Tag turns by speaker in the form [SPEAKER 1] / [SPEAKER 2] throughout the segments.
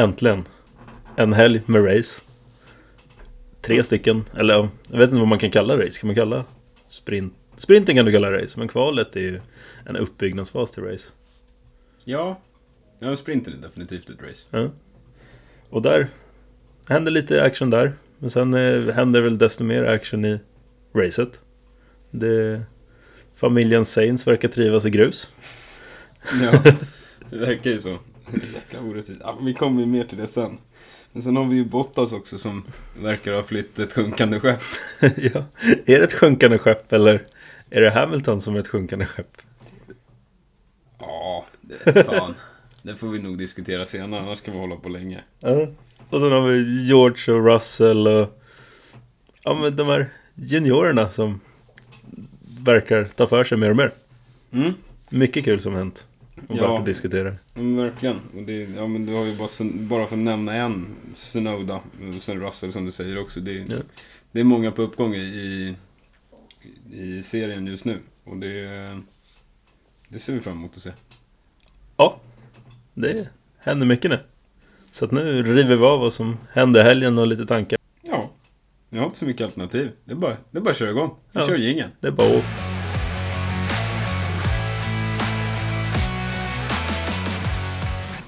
[SPEAKER 1] äntligen en helg med race. Tre stycken, eller ja, jag vet inte vad man kan kalla race. Kan man kalla sprint? Sprinten kan du kalla race, men kvalet är ju en uppbyggnadsfas till race.
[SPEAKER 2] Ja. Ja, sprinten är definitivt ett race.
[SPEAKER 1] Ja. Och där händer lite action där. Men sen eh, händer väl desto mer action i racet. Det, familjen Saints verkar trivas i grus.
[SPEAKER 2] Ja, det verkar ju så. Jäkla orättvist. Ja, vi kommer ju mer till det sen. Men sen har vi ju Bottas också som verkar ha flytt ett sjunkande skepp.
[SPEAKER 1] ja. Är det ett sjunkande skepp eller är det Hamilton som är ett sjunkande skepp?
[SPEAKER 2] Ja, det fan. Det får vi nog diskutera senare, annars kan vi hålla på länge.
[SPEAKER 1] Ja. Och sen har vi George och Russell och ja, men de här juniorerna som verkar ta för sig mer och mer.
[SPEAKER 2] Mm.
[SPEAKER 1] Mycket kul som hänt. Och
[SPEAKER 2] Ja.
[SPEAKER 1] att diskutera.
[SPEAKER 2] Men verkligen. Och det, ja, men du har ju bara, bara för att nämna en, Sunoda, och sen Russell som du säger också. Det,
[SPEAKER 1] Ja.
[SPEAKER 2] det är många på uppgång i, i serien just nu. Och det, det ser vi fram emot att se.
[SPEAKER 1] Ja, det händer mycket nu. Så att nu river vi av vad som hände helgen och lite tankar.
[SPEAKER 2] Ja, jag har inte så mycket alternativ. Det är bara, det är bara att köra igång. Vi
[SPEAKER 1] Ja.
[SPEAKER 2] kör jingeln.
[SPEAKER 1] Det är bara att...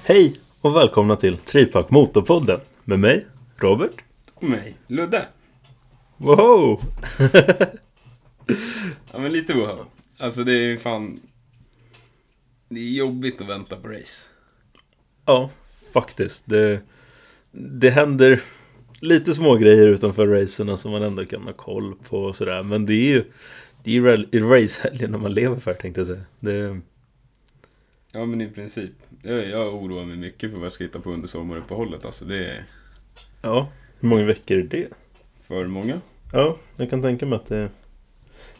[SPEAKER 1] Hej och välkomna till Tripack Motorpodden med mig, Robert.
[SPEAKER 2] Och mig, Ludde.
[SPEAKER 1] Wow!
[SPEAKER 2] Ja, men lite wow. Alltså det är fan... Det är jobbigt att vänta på race.
[SPEAKER 1] Ja, faktiskt. Det, det händer lite små grejer utanför racerna som man ändå kan ha koll på och sådär. Men det är ju det är ju racehelgen när man lever för tänkte jag säga. Det,
[SPEAKER 2] Ja, men i princip. Jag, jag oroar mig mycket för vad jag ska hitta på under sommaruppehållet. Alltså det är
[SPEAKER 1] ja, hur många veckor är det?
[SPEAKER 2] för många.
[SPEAKER 1] Ja, jag kan tänka mig att det,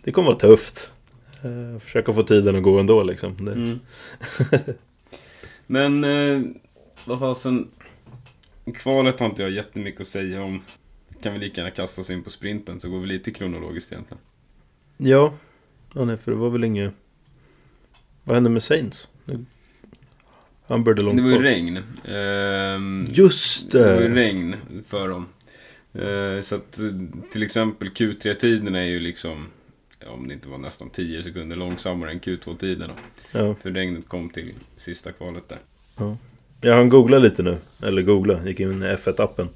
[SPEAKER 1] det kommer vara tufft. Eh, försöka få tiden att gå ändå liksom. Det,
[SPEAKER 2] Mm. Men, eh, vad fasen. Kvalet har inte jag jättemycket att säga om. Kan vi lika gärna kasta oss in på sprinten så går vi lite kronologiskt egentligen.
[SPEAKER 1] Ja, ja nej, för det var väl inget... Vad hände med Saints? Han började långt
[SPEAKER 2] Det var ju regn. Ehm,
[SPEAKER 1] Just
[SPEAKER 2] Det var ju
[SPEAKER 1] det!
[SPEAKER 2] regn för dem. Eh, Så att eh, till exempel Q3-tiderna är ju liksom, ja, om det inte var nästan 10 sekunder långsammare än Q2-tiderna.
[SPEAKER 1] Ja,
[SPEAKER 2] För regnet kom till sista kvalet där.
[SPEAKER 1] jag hann googla lite nu. Eller googla, gick in i F1-appen.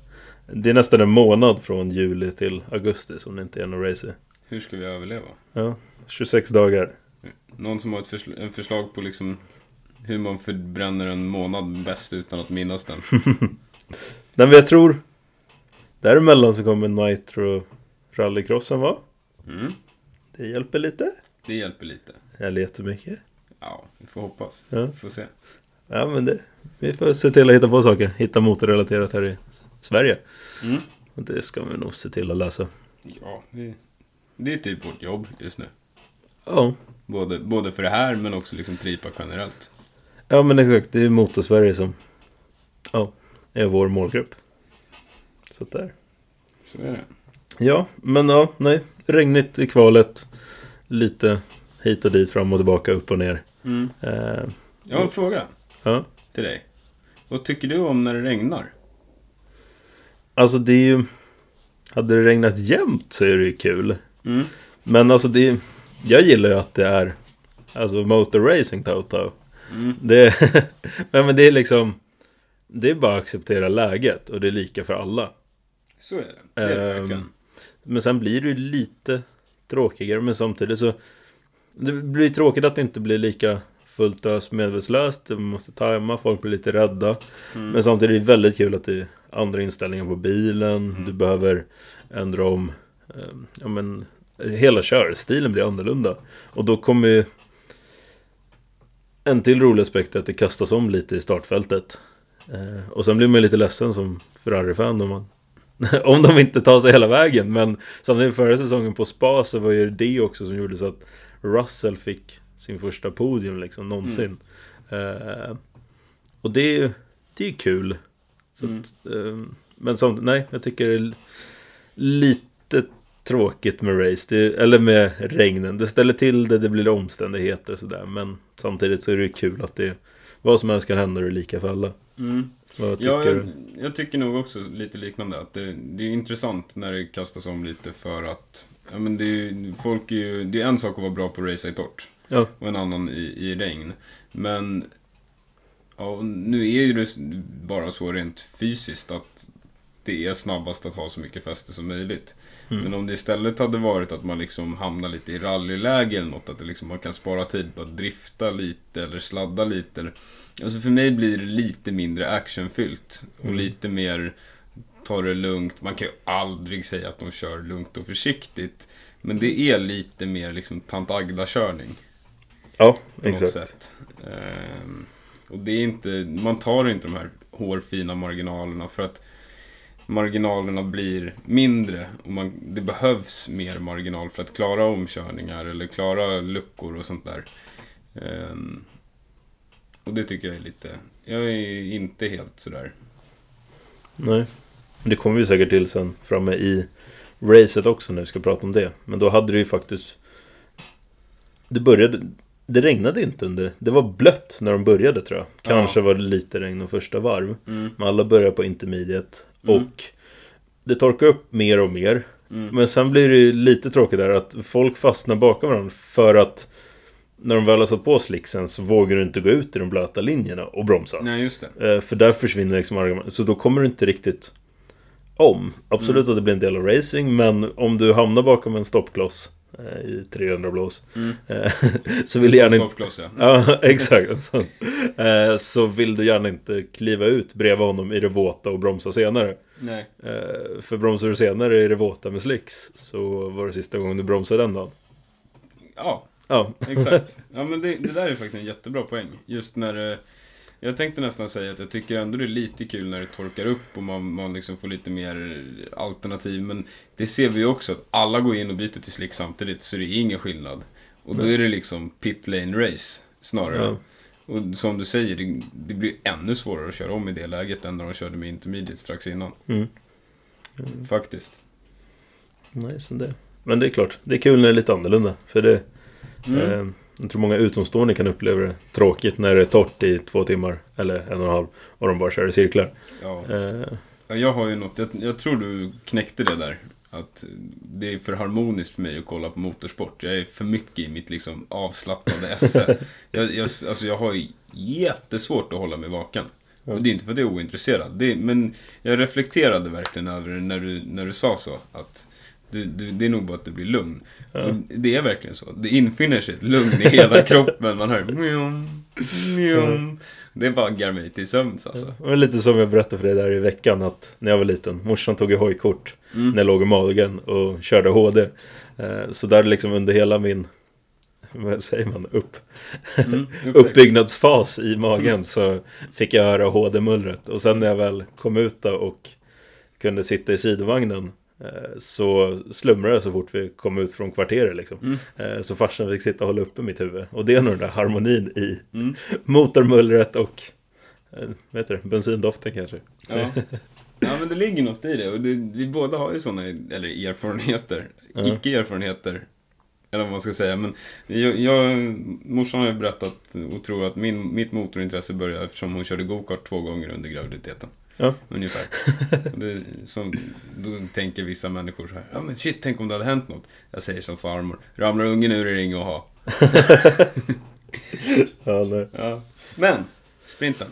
[SPEAKER 1] Det är nästan en månad från juli till augusti som det inte är någon race i.
[SPEAKER 2] Hur ska vi överleva?
[SPEAKER 1] Ja, 26 dagar.
[SPEAKER 2] Någon som har ett försl- en förslag på liksom hur man förbränner en månad bäst utan att minnas den.
[SPEAKER 1] Den vi jag tror däremellan så kommer Nitro rallycrossen va?
[SPEAKER 2] Mm.
[SPEAKER 1] Det hjälper lite.
[SPEAKER 2] Det hjälper lite.
[SPEAKER 1] Eller jättemycket.
[SPEAKER 2] Ja, vi får hoppas.
[SPEAKER 1] Ja.
[SPEAKER 2] Vi får se.
[SPEAKER 1] Ja men det, vi får se till att hitta på saker. Hitta motorrelaterat här i Sverige.
[SPEAKER 2] Mm.
[SPEAKER 1] Och det ska vi nog se till att läsa.
[SPEAKER 2] Ja, det, det är typ vårt jobb just nu.
[SPEAKER 1] Ja.
[SPEAKER 2] Både, både för det här men också liksom tripa generellt.
[SPEAKER 1] Ja men exakt, det är Motorsverige som ja, är vår målgrupp. Så där.
[SPEAKER 2] Så är det.
[SPEAKER 1] Ja, men ja, nej. Regnigt i kvalet. Lite hit och dit, fram och tillbaka, upp och ner.
[SPEAKER 2] Mm.
[SPEAKER 1] Eh,
[SPEAKER 2] Jag har en fråga
[SPEAKER 1] ja.
[SPEAKER 2] till dig. Vad tycker du om när det regnar?
[SPEAKER 1] Alltså det är ju... Hade det regnat jämt så är det ju kul.
[SPEAKER 2] Mm.
[SPEAKER 1] Men alltså det är, Jag gillar ju att det är Alltså motor racing Toto.
[SPEAKER 2] Mm.
[SPEAKER 1] Det men, men det är liksom Det är bara att acceptera läget och det är lika för alla.
[SPEAKER 2] Så är det. Det är det verkligen.
[SPEAKER 1] Men sen blir det ju lite tråkigare men samtidigt så Det blir tråkigt att det inte blir lika fullt ös medvetslöst. Man måste tajma, folk blir lite rädda.
[SPEAKER 2] Mm.
[SPEAKER 1] Men samtidigt är det väldigt kul att det är andra inställningar på bilen.
[SPEAKER 2] Mm.
[SPEAKER 1] Du behöver ändra om eh, Ja men Hela körstilen blir annorlunda. Och då kommer ju En till rolig aspekt är att det kastas om lite i startfältet. Eh, och sen blir man lite ledsen som Ferrari-fan om man om de inte tar sig hela vägen. Men samtidigt förra säsongen på Spa så var ju det också som gjorde så att Russell fick sin första podium liksom någonsin. Eh, och det det är ju kul. Så
[SPEAKER 2] Mm.
[SPEAKER 1] att, eh, men som, nej, jag tycker det är lite tråkigt med race. Det, eller med regnen. Det ställer till det, det blir omständigheter och sådär. Men samtidigt så är det ju kul att det vad som helst kan hända och det är lika för alla. Mm. Vad tycker
[SPEAKER 2] ja,
[SPEAKER 1] du?
[SPEAKER 2] jag, jag, tycker nog också lite liknande. Att det, det är intressant när det kastas om lite för att ja, men det, är, folk är ju, det är en sak att vara bra på att racea i torrt.
[SPEAKER 1] Ja.
[SPEAKER 2] Och en annan i, i regn. Men ja, nu är ju det bara så rent fysiskt att det är snabbast att ha så mycket fäste som möjligt. Mm. Men om det istället hade varit att man liksom hamnar lite i rallyläge eller något, att det liksom, man kan spara tid på att drifta lite eller sladda lite. Eller, alltså för mig blir det lite mindre actionfyllt och mm. lite mer ta det lugnt. Man kan ju aldrig säga att de kör lugnt och försiktigt. Men det är lite mer liksom tant Agda-körning.
[SPEAKER 1] Ja, exakt.
[SPEAKER 2] Ehm, och det är inte, man tar inte de här hårfina marginalerna för att marginalerna blir mindre och man, det behövs mer marginal för att klara omkörningar eller klara luckor och sånt där. Um, och det tycker jag är lite, jag är inte helt sådär.
[SPEAKER 1] Nej, det kommer vi säkert till sen framme i racet också när vi ska prata om det. Men då hade det ju faktiskt Det började Det regnade inte under Det var blött när de började tror jag Kanske ja. var det lite regn de första varv mm. Men alla började på intermediate Mm. Och det torkar upp mer och mer. Mm. Men sen blir det lite tråkigt där att folk fastnar bakom varandra för att när de väl har satt på slicksen så vågar du inte gå ut i de blöta linjerna och bromsa.
[SPEAKER 2] Nej, just det.
[SPEAKER 1] Eh, för där försvinner liksom argumentet. Så då kommer du inte riktigt om. Absolut mm. att det blir en del av racing, men om du hamnar bakom en stoppkloss i 300 blås. Mm. Eh, så vill du gärna inte...
[SPEAKER 2] ja.
[SPEAKER 1] ja, exakt. Eh, så vill du gärna inte kliva ut bredvid honom i det våta och bromsa senare.
[SPEAKER 2] Nej.
[SPEAKER 1] För bromsar du senare i det våta med slicks så var det sista gången du bromsade den dagen.
[SPEAKER 2] Ja,
[SPEAKER 1] ja.
[SPEAKER 2] exakt. Ja, men det, det där är faktiskt en jättebra poäng. Just när jag tänkte nästan säga att jag tycker ändå det är lite kul när det torkar upp och man, man liksom får lite mer alternativ. Men det ser vi ju också att alla går in och byter till slick samtidigt så det är ingen skillnad. Och då är det liksom pit lane race snarare. Ja. Och som du säger, det, det, blir ännu svårare att köra om i det läget än när de körde med intermediate strax innan.
[SPEAKER 1] Mm.
[SPEAKER 2] Mm. Faktiskt.
[SPEAKER 1] Nej, som det. Men det är klart, det är kul när det är lite annorlunda. För det... Mm. Eh, jag tror många utomstående kan uppleva det tråkigt när det är torrt i två timmar eller en och en halv och de bara kör i cirklar.
[SPEAKER 2] Ja. Eh. jag har ju något, jag, jag, tror du knäckte det där. Att det är för harmoniskt för mig att kolla på motorsport. Jag är för mycket i mitt liksom avslappnade esse. jag, jag, alltså jag har jättesvårt att hålla mig vaken. Och det är inte för att jag är ointresserad. Det, men jag reflekterade verkligen över det när du, när du sa så. Att du, du, det är nog bara att du blir lugn. Ja. Det är verkligen så. Det infinner sig ett lugn i hela kroppen. Man hör mjum, mjum. Det är bara att mig till sömns alltså.
[SPEAKER 1] Var lite som jag berättade för dig där i veckan att när jag var liten, morsan tog ju hojkort mm. när jag låg i magen och körde HD. Eh, så där liksom under hela min vad säger man, upp, mm, uppbyggnadsfas i magen mm. så fick jag höra HD-mullret. Och sen när jag väl kom ut och kunde sitta i sidovagnen så slumrade jag så fort vi kom ut från kvarteret liksom. Mm. Eh, så farsan fick sitta och hålla uppe mitt huvud. Och det är nog den där harmonin i mm. motormullret och eh, vad heter det, bensindoften kanske.
[SPEAKER 2] Ja. ja men det ligger något i det. Och det, vi båda har ju sådana, eller erfarenheter, ja. icke-erfarenheter. Eller vad man ska säga. Men jag, jag, morsan har ju berättat och tror att min, mitt motorintresse började eftersom hon körde gokart två gånger under graviditeten.
[SPEAKER 1] Ja.
[SPEAKER 2] Ungefär. Det, som, då tänker vissa människor så här. Ja men shit, tänk om det hade hänt något. Jag säger som farmor. Ramlar ungen ur är det inget att ha.
[SPEAKER 1] ja, nej.
[SPEAKER 2] Ja. Men, sprinten.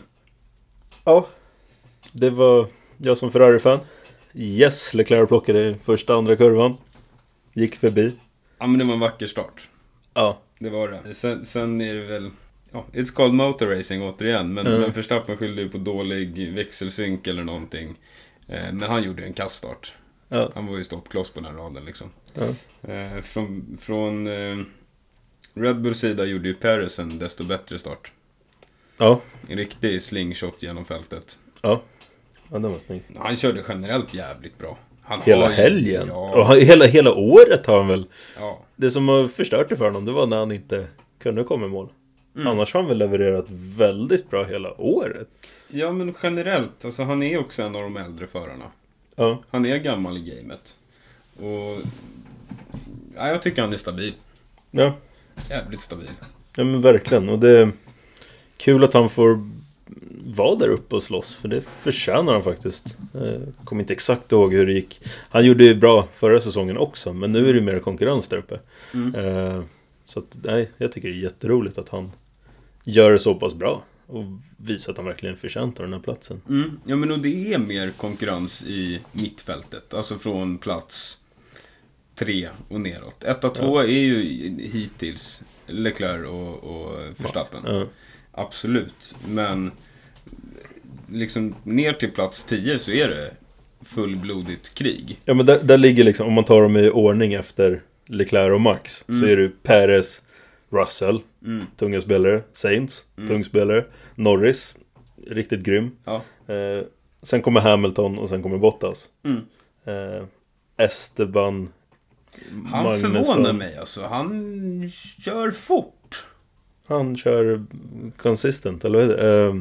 [SPEAKER 1] Ja. Det var jag som Ferrari-fan. Yes, Leclerc plockade första andra kurvan. Gick förbi.
[SPEAKER 2] Ja men det var en vacker start.
[SPEAKER 1] Ja.
[SPEAKER 2] Det var det. Sen, sen är det väl ja, it's called motor racing återigen. Men, mm. men Verstappen skyllde ju på dålig växelsynk eller någonting. Eh, men han gjorde ju en kaststart.
[SPEAKER 1] Ja.
[SPEAKER 2] Han var ju stoppkloss på den raden liksom.
[SPEAKER 1] Ja.
[SPEAKER 2] Eh, från från eh, Red Bulls sida gjorde ju Perez en desto bättre start.
[SPEAKER 1] Ja.
[SPEAKER 2] En riktig slingshot genom fältet.
[SPEAKER 1] Ja. Ja, den var snygg.
[SPEAKER 2] Han körde generellt jävligt bra. Han
[SPEAKER 1] hela helgen? Ja. Och hela, hela året har han väl?
[SPEAKER 2] Ja.
[SPEAKER 1] Det som har förstört det för honom, det var när han inte kunde komma i mål. Mm. Annars har han väl levererat väldigt bra hela året.
[SPEAKER 2] Ja, men generellt. Alltså, han är också en av de äldre förarna.
[SPEAKER 1] Ja.
[SPEAKER 2] Han är gammal i gamet. Och... Ja, jag tycker han är stabil.
[SPEAKER 1] Ja.
[SPEAKER 2] Jävligt stabil.
[SPEAKER 1] Ja, men verkligen. Och det är kul att han får vara där uppe och slåss. För det förtjänar han faktiskt. Jag kommer inte exakt ihåg hur det gick. Han gjorde ju bra förra säsongen också. Men nu är det mer konkurrens där uppe.
[SPEAKER 2] Mm.
[SPEAKER 1] Eh, Så att, nej, jag tycker det är jätteroligt att han gör det så pass bra. Och visar att han verkligen förtjänar den här platsen.
[SPEAKER 2] Mm. Ja, men och det är mer konkurrens i mittfältet. Alltså från plats tre och neråt. Etta, två är ju hittills Leclerc och, och Verstappen.
[SPEAKER 1] Ja.
[SPEAKER 2] Absolut. Men liksom ner till plats 10 så är det fullblodigt krig.
[SPEAKER 1] Ja men där, där ligger liksom, om man tar dem i ordning efter Leclerc och Max. Så är det Perez, Russell,
[SPEAKER 2] Mm.
[SPEAKER 1] tunga spelare. Saints, tung spelare. Norris, riktigt grym.
[SPEAKER 2] Ja.
[SPEAKER 1] Eh, sen kommer Hamilton och sen kommer Bottas.
[SPEAKER 2] Mm.
[SPEAKER 1] Eh, Esteban,
[SPEAKER 2] Han
[SPEAKER 1] Magnusson.
[SPEAKER 2] förvånar mig alltså. Han kör fort.
[SPEAKER 1] Han kör consistent, eller vad är det? Eh,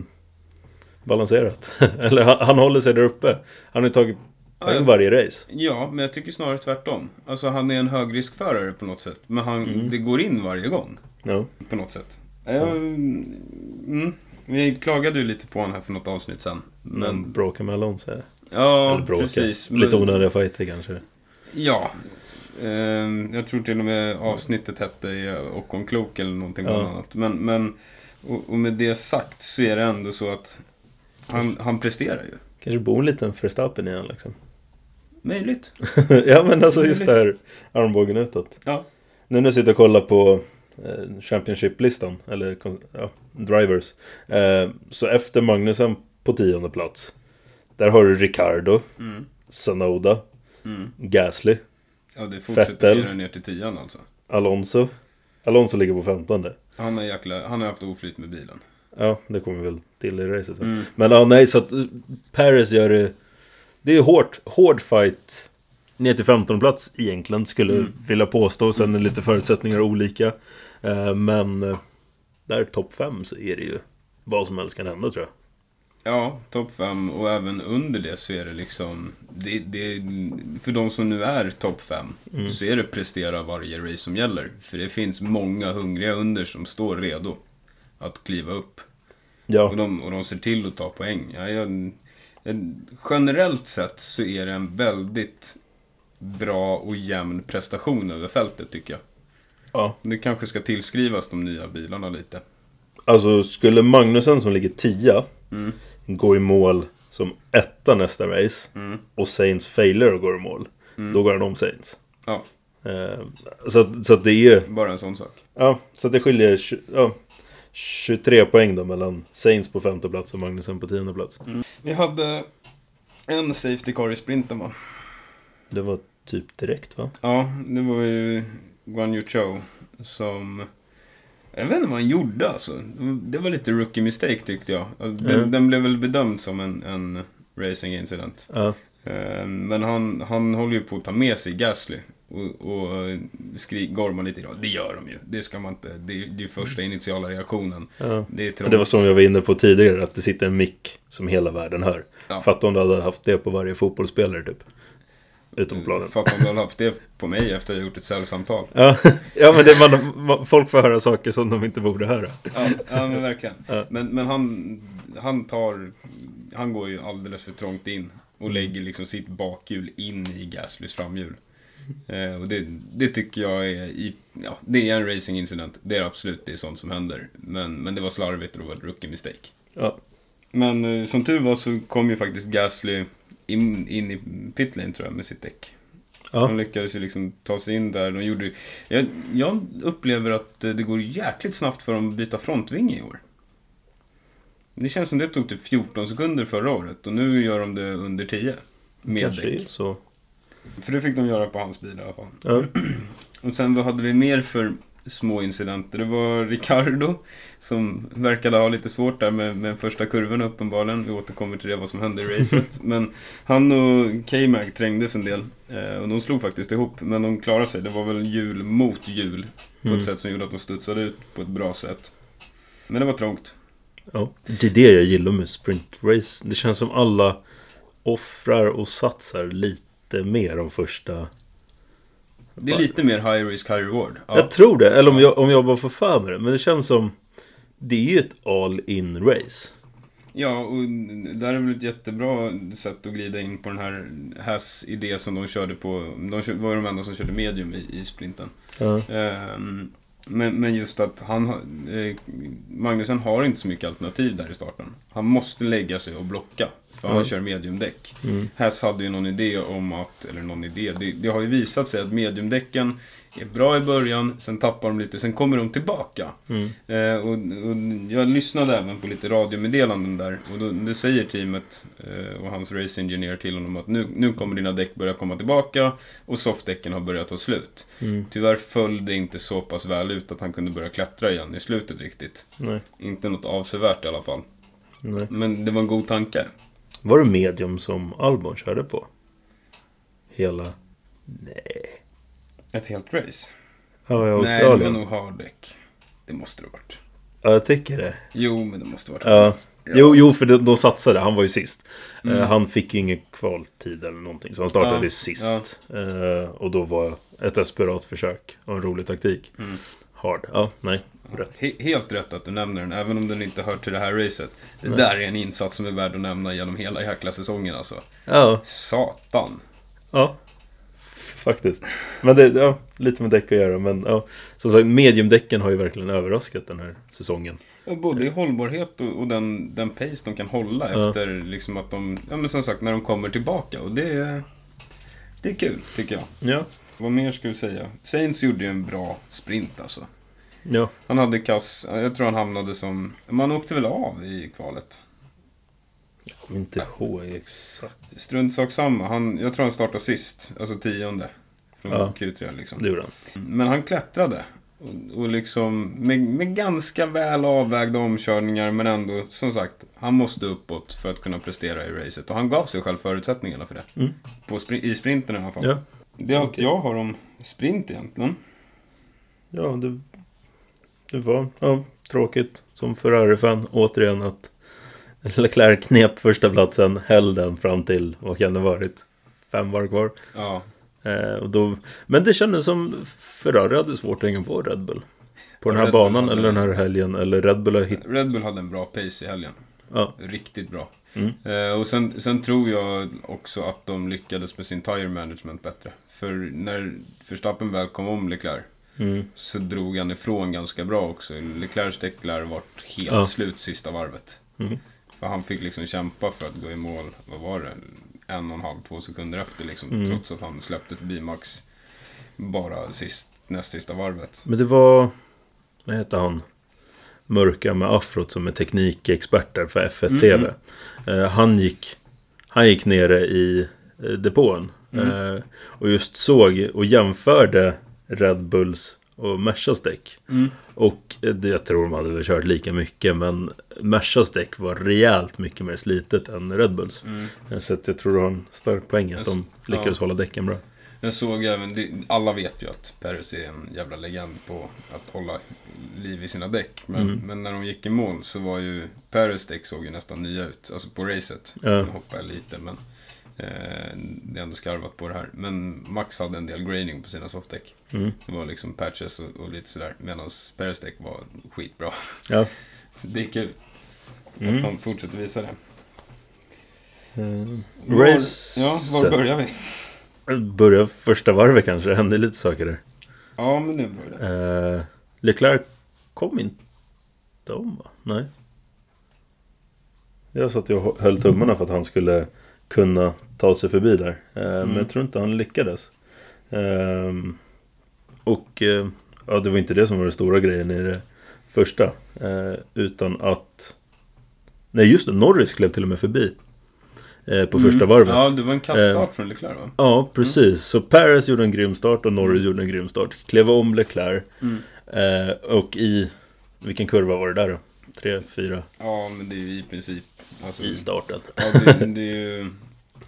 [SPEAKER 1] balanserat. eller han, han håller sig där uppe. Han har ju tagit poäng
[SPEAKER 2] ja.
[SPEAKER 1] varje race.
[SPEAKER 2] Ja, men jag tycker snarare tvärtom. Alltså han är en högriskförare på något sätt. Men han, det går in varje gång.
[SPEAKER 1] Ja.
[SPEAKER 2] På något sätt. Ja. Mm. Vi klagade ju lite på honom här för något avsnitt sen.
[SPEAKER 1] Men bråkar med Alonso.
[SPEAKER 2] ja, precis.
[SPEAKER 1] Lite
[SPEAKER 2] Men-
[SPEAKER 1] onödiga fighter kanske.
[SPEAKER 2] Ja. Ehm, jag tror till och med avsnittet hette Ocon Klok eller någonting
[SPEAKER 1] Ja.
[SPEAKER 2] annat. Men, men och, och med det sagt så är det ändå så att han, han presterar ju.
[SPEAKER 1] Kanske bor en liten Verstappen i han liksom.
[SPEAKER 2] Möjligt.
[SPEAKER 1] ja men alltså just där armbågen utåt.
[SPEAKER 2] Ja.
[SPEAKER 1] Nu när jag sitter och kollar på eh, Championship-listan, eller ja, Drivers. Eh, så efter Magnusen på tionde plats. Där har du Ricardo,
[SPEAKER 2] Mm.
[SPEAKER 1] Sanoda,
[SPEAKER 2] Mm.
[SPEAKER 1] Gasly,
[SPEAKER 2] Ja, det fortsätter
[SPEAKER 1] Vettel.
[SPEAKER 2] ner till tian alltså.
[SPEAKER 1] Alonso. Alonso ligger på femtonde.
[SPEAKER 2] Han har, jäkla, han har haft oflyt med bilen.
[SPEAKER 1] Ja, det kommer vi väl till i racet sen.
[SPEAKER 2] Mm.
[SPEAKER 1] Men ja, nej, så att eh, Paris gör det... Det är hårt, hård fight ner till 15 plats egentligen, skulle
[SPEAKER 2] Mm.
[SPEAKER 1] vilja påstå. Sen är lite förutsättningar olika. Eh, Men eh, där topp 5 så är det ju vad som helst kan hända tror jag.
[SPEAKER 2] Ja, topp 5 och även under det så är det liksom... Det, det, för de som nu är topp 5
[SPEAKER 1] Mm.
[SPEAKER 2] så är det prestera varje race som gäller. För det finns många hungriga under som står redo att kliva upp. Och
[SPEAKER 1] Ja,
[SPEAKER 2] de, och de ser till att ta poäng. Ja, jag, generellt sett så är det en väldigt bra och jämn prestation över fältet tycker jag.
[SPEAKER 1] Ja.
[SPEAKER 2] Det kanske ska tillskrivas de nya bilarna lite.
[SPEAKER 1] Alltså skulle Magnusen som ligger 10
[SPEAKER 2] Mm.
[SPEAKER 1] gå i mål som etta nästa race
[SPEAKER 2] Mm.
[SPEAKER 1] och Saints failar och går i mål. Då går han om Saints.
[SPEAKER 2] Ja,
[SPEAKER 1] Eh, Så, så att det är
[SPEAKER 2] bara en sån sak.
[SPEAKER 1] Ja, så att det skiljer ja, 23 poäng då mellan Saints på femte plats och Magnusen på tionde plats.
[SPEAKER 2] Vi hade en Safety Car i sprinten va?
[SPEAKER 1] Det var typ direkt va?
[SPEAKER 2] Ja, det var ju Guan Yu Chou som... Jag vet inte vad han gjorde alltså. Det var lite rookie mistake tyckte jag. Alltså,
[SPEAKER 1] Mm.
[SPEAKER 2] den blev väl bedömd som en, en racing incident. Eh, Men han, han håller ju på att ta med sig Gasly. Och, och skri, gormar lite idag. Det gör de ju. Det ska man inte. Det, är- det är första initiala reaktionen.
[SPEAKER 1] ja.
[SPEAKER 2] Det är
[SPEAKER 1] det var som jag var inne på tidigare, att det sitter en mick som hela världen hör.
[SPEAKER 2] Ja.
[SPEAKER 1] Fatta om du hade haft det på varje fotbollsspelare typ. Utom på planen.
[SPEAKER 2] Fattar om du hade haft det på mig efter att jag gjort ett säljsamtal.
[SPEAKER 1] Ja, ja men det, man, man, folk får höra saker som de inte borde höra.
[SPEAKER 2] Ja, ja men verkligen.
[SPEAKER 1] Ja.
[SPEAKER 2] Men, men han, han tar... Han går ju alldeles för trångt in. Och lägger liksom sitt bakhjul in i Gaslys framhjul. Eh, och det, det tycker jag är... I, ja, det är en racing incident. Det är absolut, det är sånt som händer. Men, men det var slarvigt och det var ett rookie mistake.
[SPEAKER 1] Ja,
[SPEAKER 2] Men eh, som tur var så kom ju faktiskt Gasly in, in i pitlane tror jag med sitt däck.
[SPEAKER 1] ja.
[SPEAKER 2] De lyckades ju liksom ta sig in där. De gjorde, jag, jag upplever att eh, det går jäkligt snabbt för dem att byta frontvinge i år. Det känns som det tog typ 14 sekunder förra året och nu gör de det under 10. Med
[SPEAKER 1] kanske
[SPEAKER 2] däck.
[SPEAKER 1] så.
[SPEAKER 2] För det fick de göra på hans bil i alla fall.
[SPEAKER 1] Ja.
[SPEAKER 2] Och sen vad hade vi mer för små incidenter? Det var Ricardo som verkade ha lite svårt där med, med första kurvan uppenbarligen. Vi återkommer till det, vad som hände i racet. Men han och K-Mag trängdes en del. Eh, och de slog faktiskt ihop, men de klarade sig. Det var väl hjul mot hjul. På
[SPEAKER 1] Mm.
[SPEAKER 2] ett sätt som gjorde att de studsade ut på ett bra sätt. Men det var trångt.
[SPEAKER 1] Ja, det är det jag gillar med sprintrace. Det känns som alla offrar och satsar lite mer om första...
[SPEAKER 2] Det är lite mer high risk, high reward. Ja.
[SPEAKER 1] Jag tror det, eller om jag, om jag bara får för mig det. Men det känns som... Det är ju ett all in race.
[SPEAKER 2] Ja, och där är väl ett jättebra sätt att glida in på den här Hass idé som de körde på. De var de enda som körde medium i, i sprinten.
[SPEAKER 1] Ja.
[SPEAKER 2] Ehm, men, men just att han eh, Magnusen har inte så mycket alternativ där i starten. Han måste lägga sig och blocka. För han kör mediumdäck.
[SPEAKER 1] Mm.
[SPEAKER 2] Hass hade ju någon idé om att, eller någon idé, det, det har ju visat sig att mediumdäcken är bra i början, sen tappar de lite, sen kommer de tillbaka.
[SPEAKER 1] Mm.
[SPEAKER 2] Eh, och, och jag lyssnade även på lite radiomeddelanden där och då, det säger teamet eh, och hans race engineer till honom att nu, nu kommer dina däck börja komma tillbaka och softdäcken har börjat ta slut.
[SPEAKER 1] Mm.
[SPEAKER 2] Tyvärr föll det inte så pass väl ut att han kunde börja klättra igen i slutet riktigt.
[SPEAKER 1] Nej.
[SPEAKER 2] Inte något avsevärt i alla fall.
[SPEAKER 1] Nej.
[SPEAKER 2] Men det var en god tanke.
[SPEAKER 1] Var det medium som Albon körde på? Hela... Nej.
[SPEAKER 2] Ett helt race.
[SPEAKER 1] Ja, i
[SPEAKER 2] Nej, det
[SPEAKER 1] Australien.
[SPEAKER 2] var nog harddäck. Det måste det ha varit.
[SPEAKER 1] Ja, jag tycker det.
[SPEAKER 2] Jo, men det måste ha varit.
[SPEAKER 1] Ja. Jo, jo, för de, de satsade. Han var ju sist.
[SPEAKER 2] Mm.
[SPEAKER 1] Eh, han fick ju ingen kvaltid eller någonting. Så han startade
[SPEAKER 2] Ja,
[SPEAKER 1] ju sist. Eh, och då var ett desperat försök. Och en rolig taktik.
[SPEAKER 2] Mm.
[SPEAKER 1] Hard. Ja, nej. Rätt.
[SPEAKER 2] He- helt rätt att du nämner den, även om den inte hör till det här racet. Det
[SPEAKER 1] Nej.
[SPEAKER 2] där är en insats som är värd att nämna genom hela jäkla säsongen alltså.
[SPEAKER 1] Ja,
[SPEAKER 2] Satan.
[SPEAKER 1] ja. Faktiskt. Men det, ja, lite med däck att göra. Men ja, som sagt, mediumdäcken har ju verkligen överraskat den här säsongen.
[SPEAKER 2] Ja, både i hållbarhet och, och den, den pace de kan hålla
[SPEAKER 1] Ja.
[SPEAKER 2] efter liksom att de, ja men som sagt när de kommer tillbaka. Och det är, det är kul, tycker jag.
[SPEAKER 1] Ja.
[SPEAKER 2] Vad mer ska vi säga? Saints gjorde ju en bra sprint alltså.
[SPEAKER 1] Ja.
[SPEAKER 2] Han hade kass, jag tror han hamnade som, man åkte väl av i kvalet.
[SPEAKER 1] Jag kommer inte ihåg exakt.
[SPEAKER 2] Strunt sak samma, han, jag tror han startade sist, alltså tionde. Från
[SPEAKER 1] Ja.
[SPEAKER 2] Q3 liksom.
[SPEAKER 1] Det gjorde han.
[SPEAKER 2] Men han klättrade. Och, och liksom med, med ganska väl avvägda omkörningar men ändå, som sagt, han måste uppåt för att kunna prestera i racet. Och han gav sig själv förutsättningarna för det.
[SPEAKER 1] Mm.
[SPEAKER 2] På spri- I sprinten i alla fall.
[SPEAKER 1] Ja.
[SPEAKER 2] Det är allt
[SPEAKER 1] Okej.
[SPEAKER 2] jag har om sprint egentligen.
[SPEAKER 1] Ja, det, det var ja, tråkigt som Ferrari-fan återigen att Leclerc knep första platsen, höll den fram till, vad kan det varit? Fem var kvar.
[SPEAKER 2] Ja.
[SPEAKER 1] Eh, och då, men det kändes som Ferrari hade svårt att hänga på Red Bull. På den här
[SPEAKER 2] Red
[SPEAKER 1] banan
[SPEAKER 2] hade-
[SPEAKER 1] eller den här helgen. Eller Red Bull har hittat...
[SPEAKER 2] Red Bull hade en bra pace i helgen.
[SPEAKER 1] Ja.
[SPEAKER 2] Riktigt bra.
[SPEAKER 1] Mm.
[SPEAKER 2] Eh, och sen, sen tror jag också att de lyckades med sin tire management bättre. För när Verstappen väl kom om Leclerc
[SPEAKER 1] Mm.
[SPEAKER 2] så drog han ifrån ganska bra också. Leclercs däck lär ha varit helt
[SPEAKER 1] Ja.
[SPEAKER 2] slut sista varvet.
[SPEAKER 1] Mm.
[SPEAKER 2] För han fick liksom kämpa för att gå i mål, vad var det? En och en halv, två sekunder efter liksom.
[SPEAKER 1] Mm.
[SPEAKER 2] Trots att han släppte förbi Max bara sist, näst sista varvet.
[SPEAKER 1] Men det var... Vad heter han? Mörka med afrot som är teknikexperter för F1 TV. Eh, han, gick, han gick nere i eh, depån. Eh, och just såg och jämförde Red Bulls och Mercas däck. Och eh, det- jag tror de hade väl kört lika mycket men Mercas däck var rejält mycket mer slitet än Red Bulls.
[SPEAKER 2] Mm.
[SPEAKER 1] Så jag tror du har en stark poäng att de lyckades hålla däcken bra.
[SPEAKER 2] Jag såg även, alla vet ju att Perez är en jävla legend på att hålla liv i sina däck. Men,
[SPEAKER 1] Mm.
[SPEAKER 2] men när de gick i mål så var ju Perez däck såg ju nästan nya ut. Alltså på racet.
[SPEAKER 1] Ja.
[SPEAKER 2] Hoppar jag lite men eh, det är ändå skarvat på det här. Men Max hade en del graining på sina softdäck.
[SPEAKER 1] Mm.
[SPEAKER 2] Det var liksom patches och, och lite sådär. Medan däck var skitbra.
[SPEAKER 1] Ja.
[SPEAKER 2] Så det är kul
[SPEAKER 1] Mm.
[SPEAKER 2] att de fortsätter visa det.
[SPEAKER 1] Eh,
[SPEAKER 2] Var-
[SPEAKER 1] Race...
[SPEAKER 2] Ja, var börjar vi?
[SPEAKER 1] Börja första varvet kanske, det hände lite saker där.
[SPEAKER 2] Ja, men det idé.
[SPEAKER 1] Eh, Leclerc kom inte om va? Nej. Jag satt och höll tummarna för att han skulle kunna ta sig förbi där.
[SPEAKER 2] Mm.
[SPEAKER 1] Men jag tror inte han lyckades. Ehm, och eh, ja, det var inte det som var den stora grejen i det första. Eh, utan att... Nej just det, Norris klev till och med förbi. På första varvet.
[SPEAKER 2] Mm. Ja, det var en kaststart från Leclerc va?
[SPEAKER 1] Ja, precis. Så Perez gjorde en grym start och Norris gjorde en grym start. Klev om Leclerc.
[SPEAKER 2] Mm.
[SPEAKER 1] Och i... Vilken kurva var det där då? Tre, fyra
[SPEAKER 2] Ja, men det är ju i princip... Alltså,
[SPEAKER 1] i starten.
[SPEAKER 2] Ja, det, det är ju...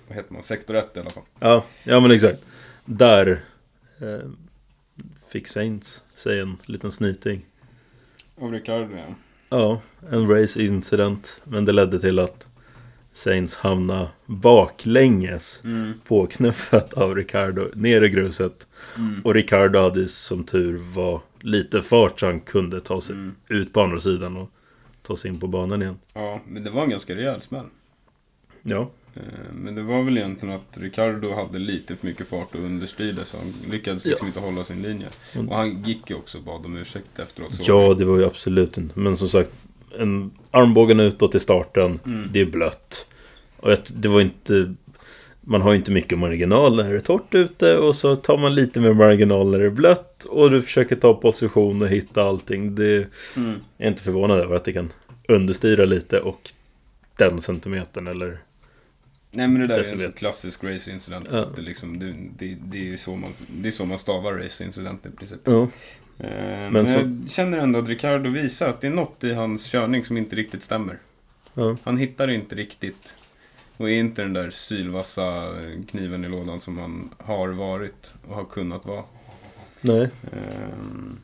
[SPEAKER 2] Vad heter man? Sektor 1 i alla fall.
[SPEAKER 1] Ja, ja men exakt. Där eh, fick Saints sig en liten snyting.
[SPEAKER 2] Av Ricardo, ja.
[SPEAKER 1] Ja, en race incident. Men det ledde till att Saints hamnade baklänges
[SPEAKER 2] Mm.
[SPEAKER 1] påknuffat av Ricardo ner i gruset.
[SPEAKER 2] Mm.
[SPEAKER 1] Och Ricardo hade som tur var lite fart så han kunde ta sig
[SPEAKER 2] Mm.
[SPEAKER 1] ut på andra sidan och ta sig in på banan igen.
[SPEAKER 2] Ja, men det var en ganska rejäl smäll.
[SPEAKER 1] Ja.
[SPEAKER 2] Eh, Men det var väl egentligen att Ricardo hade lite för mycket fart och understyrde så han lyckades liksom inte hålla sin linje.
[SPEAKER 1] Mm.
[SPEAKER 2] Och han gick ju också och bad om ursäkt efteråt. Så
[SPEAKER 1] Ja, det var ju absolut inte. Men som sagt, en armbågen utåt i starten,
[SPEAKER 2] Mm.
[SPEAKER 1] det är blött. Och ett, det var inte... Man har ju inte mycket marginal när det är torrt ute och så tar man lite mer marginal när det är blött och du försöker ta position och hitta allting. Det
[SPEAKER 2] Mm.
[SPEAKER 1] är inte förvånad över att det kan understyra lite och den centimetern eller...
[SPEAKER 2] Nej men det där är en så klassisk racingincident.
[SPEAKER 1] Ja.
[SPEAKER 2] att det, liksom, det, det, det, är ju så man, det är så man stavar racingincident i princip.
[SPEAKER 1] Ja.
[SPEAKER 2] Eh, men
[SPEAKER 1] så-
[SPEAKER 2] jag känner ändå att Ricardo visar att det är något i hans körning som inte riktigt stämmer.
[SPEAKER 1] Ja.
[SPEAKER 2] Han hittar inte riktigt. Och är inte den där sylvassa kniven i lådan som han har varit och har kunnat vara.
[SPEAKER 1] Nej.
[SPEAKER 2] Ehm,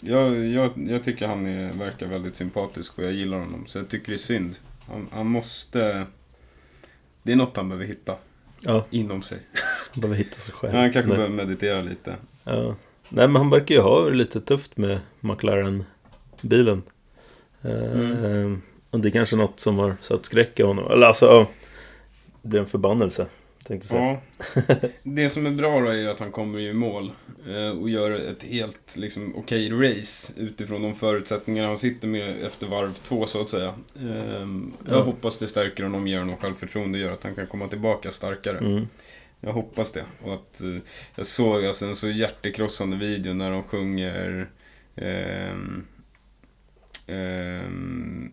[SPEAKER 2] jag, jag, jag tycker han är, verkar väldigt sympatisk och jag gillar honom. Så jag tycker det är synd. Han, han måste... Det är något han behöver hitta
[SPEAKER 1] Ja,
[SPEAKER 2] inom sig.
[SPEAKER 1] han behöver hitta sig själv.
[SPEAKER 2] Han kanske
[SPEAKER 1] Nej.
[SPEAKER 2] behöver meditera lite.
[SPEAKER 1] Ja. Nej men han verkar ju ha det lite tufft med McLaren-bilen. Eh,
[SPEAKER 2] Mm.
[SPEAKER 1] Och det är kanske något som har satt skräck i honom. Eller alltså. Det blir en förbannelse. Tänkte säga.
[SPEAKER 2] Ja. Det som är bra då är att han kommer i mål eh, och gör ett helt liksom, okej race utifrån de förutsättningar han sitter med efter varv två så att säga. Ehm, Jag
[SPEAKER 1] Ja.
[SPEAKER 2] hoppas det stärker honom, ger honom självförtroende och gör att han kan komma tillbaka starkare.
[SPEAKER 1] Mm.
[SPEAKER 2] Jag hoppas det. Och att, eh, jag såg alltså en så hjärtekrossande video när de sjunger ehm, ehm,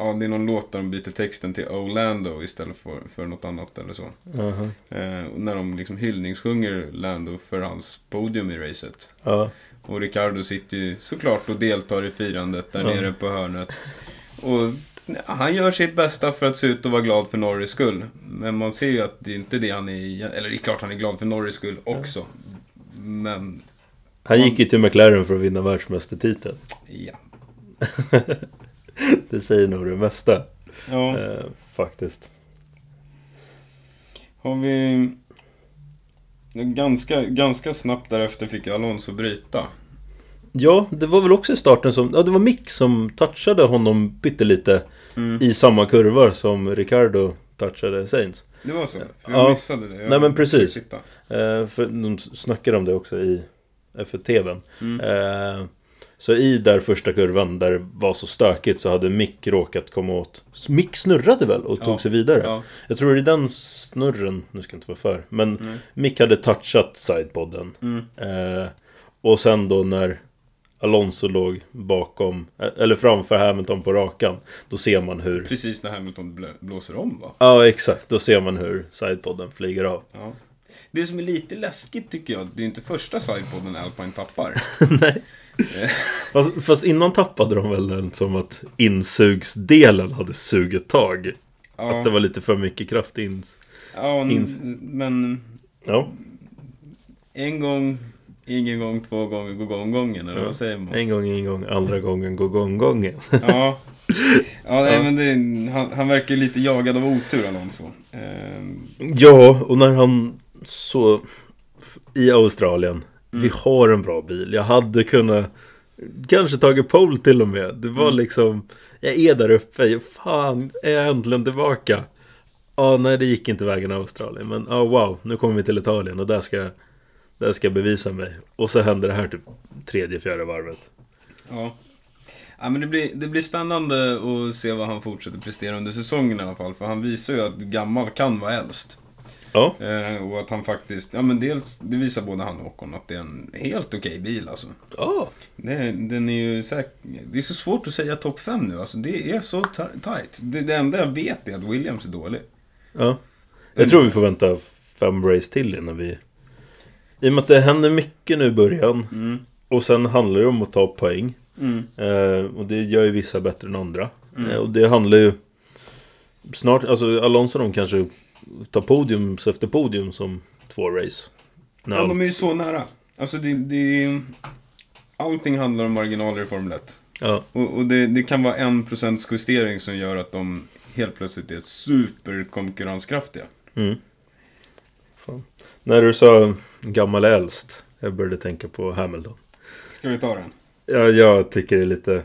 [SPEAKER 2] Ja, det är någon låt där de byter texten till Orlando istället för, för något annat eller så.
[SPEAKER 1] Aha.
[SPEAKER 2] Eh, och när de liksom hyllningssjunger Lando för hans podium i racet.
[SPEAKER 1] Ja.
[SPEAKER 2] Och Ricardo sitter ju såklart och deltar i firandet där
[SPEAKER 1] Ja.
[SPEAKER 2] nere på hörnet. Och han gör sitt bästa för att se ut och vara glad för Norris skull. Men man ser ju att det är inte det han är... Eller det är klart han är glad för Norris skull också. Men,
[SPEAKER 1] Han gick ju till McLaren för att vinna världsmästartiteln.
[SPEAKER 2] ja.
[SPEAKER 1] Det säger nog det mesta.
[SPEAKER 2] Ja,
[SPEAKER 1] Eh, faktiskt.
[SPEAKER 2] har vi... Ganska, ganska snabbt därefter fick Alonso bryta.
[SPEAKER 1] Ja, det var väl också i starten som... Ja, det var Mick som touchade honom pyttelite
[SPEAKER 2] Mm.
[SPEAKER 1] i samma kurvor som Ricardo touchade Sainz.
[SPEAKER 2] Det var så? För
[SPEAKER 1] Ja.
[SPEAKER 2] jag missade det. Jag
[SPEAKER 1] Nej, men precis. Eh, för de snackade om det också i F1-TVn.
[SPEAKER 2] Mm.
[SPEAKER 1] Eh, så i där första kurvan där det var så stökigt så hade Mick råkat komma åt... Mick snurrade väl och tog
[SPEAKER 2] Ja.
[SPEAKER 1] sig vidare?
[SPEAKER 2] Ja.
[SPEAKER 1] Jag tror i den snurren, nu ska jag inte vara för, men
[SPEAKER 2] Mm.
[SPEAKER 1] Mick hade touchat sidepodden.
[SPEAKER 2] Mm.
[SPEAKER 1] Eh, och sen då när Alonso låg bakom, eh, eller framför Hamilton på rakan, då ser man hur...
[SPEAKER 2] Precis när Hamilton blå, blåser om va?
[SPEAKER 1] Ja, exakt. Då ser man hur sidepodden flyger av.
[SPEAKER 2] Ja. Det som är lite läskigt tycker jag, det är inte första sidepodden Alpine tappar.
[SPEAKER 1] Nej. Fast, fast innan tappade de väl den som att insugsdelen hade sugit tag.
[SPEAKER 2] Ja,
[SPEAKER 1] Att det var lite för mycket kraft ins...
[SPEAKER 2] ja
[SPEAKER 1] ins-
[SPEAKER 2] men
[SPEAKER 1] Ja,
[SPEAKER 2] en gång, ingen gång, två gånger, gå gång gången, eller
[SPEAKER 1] Ja.
[SPEAKER 2] vad säger man?
[SPEAKER 1] en gång, en gång, andra gången, gå gång gången.
[SPEAKER 2] Ja, ja, nej, men det, han, han verkar lite jagad av otur Alonso. Ehm,
[SPEAKER 1] Ja, och när han så... I Australien.
[SPEAKER 2] Mm.
[SPEAKER 1] Vi har en bra bil. Jag hade kunnat... Kanske tagit pole till och med. Det var
[SPEAKER 2] Mm.
[SPEAKER 1] liksom... Jag är där uppe. Fan, är jag äntligen tillbaka? Ja, nej det gick inte vägen i Australien. Men ja, wow, nu kommer vi till Italien och där ska, där ska jag bevisa mig. Och så händer det här typ tredje, fjärde varvet.
[SPEAKER 2] ja. Ja, men det, blir, det blir spännande att se vad han fortsätter prestera under säsongen i alla fall. För han visar ju att gammal kan vara äldst.
[SPEAKER 1] Ja,
[SPEAKER 2] Eh, och att han faktiskt, ja men dels, det visar både han och Ocon att det är en helt okej bil alltså.
[SPEAKER 1] ja.
[SPEAKER 2] Det, den är ju säkert, det är så svårt att säga topp 5 nu alltså. Det är så tight. Det, det enda jag vet är att Williams är dålig.
[SPEAKER 1] ja. Jag tror vi får vänta fem race till innan vi... I och med att det händer mycket nu i början.
[SPEAKER 2] Mm.
[SPEAKER 1] Och sen handlar det om att ta poäng.
[SPEAKER 2] Mm.
[SPEAKER 1] Eh, och det gör ju vissa bättre än andra.
[SPEAKER 2] Mm.
[SPEAKER 1] Eh, och det handlar ju... Snart, alltså Alonso de kanske tar podium efter podium som två race. När
[SPEAKER 2] Ja, de är ju
[SPEAKER 1] allt-
[SPEAKER 2] så nära. Alltså det, det Allting handlar om marginaler i Formel 1.
[SPEAKER 1] Ja,
[SPEAKER 2] Och, och det, det kan vara en procents justering som gör att de helt plötsligt är superkonkurrenskraftiga.
[SPEAKER 1] mm. Fan. När du sa gammal äldst, jag började tänka på Hamilton.
[SPEAKER 2] Ska vi ta den?
[SPEAKER 1] Ja, jag tycker det är lite...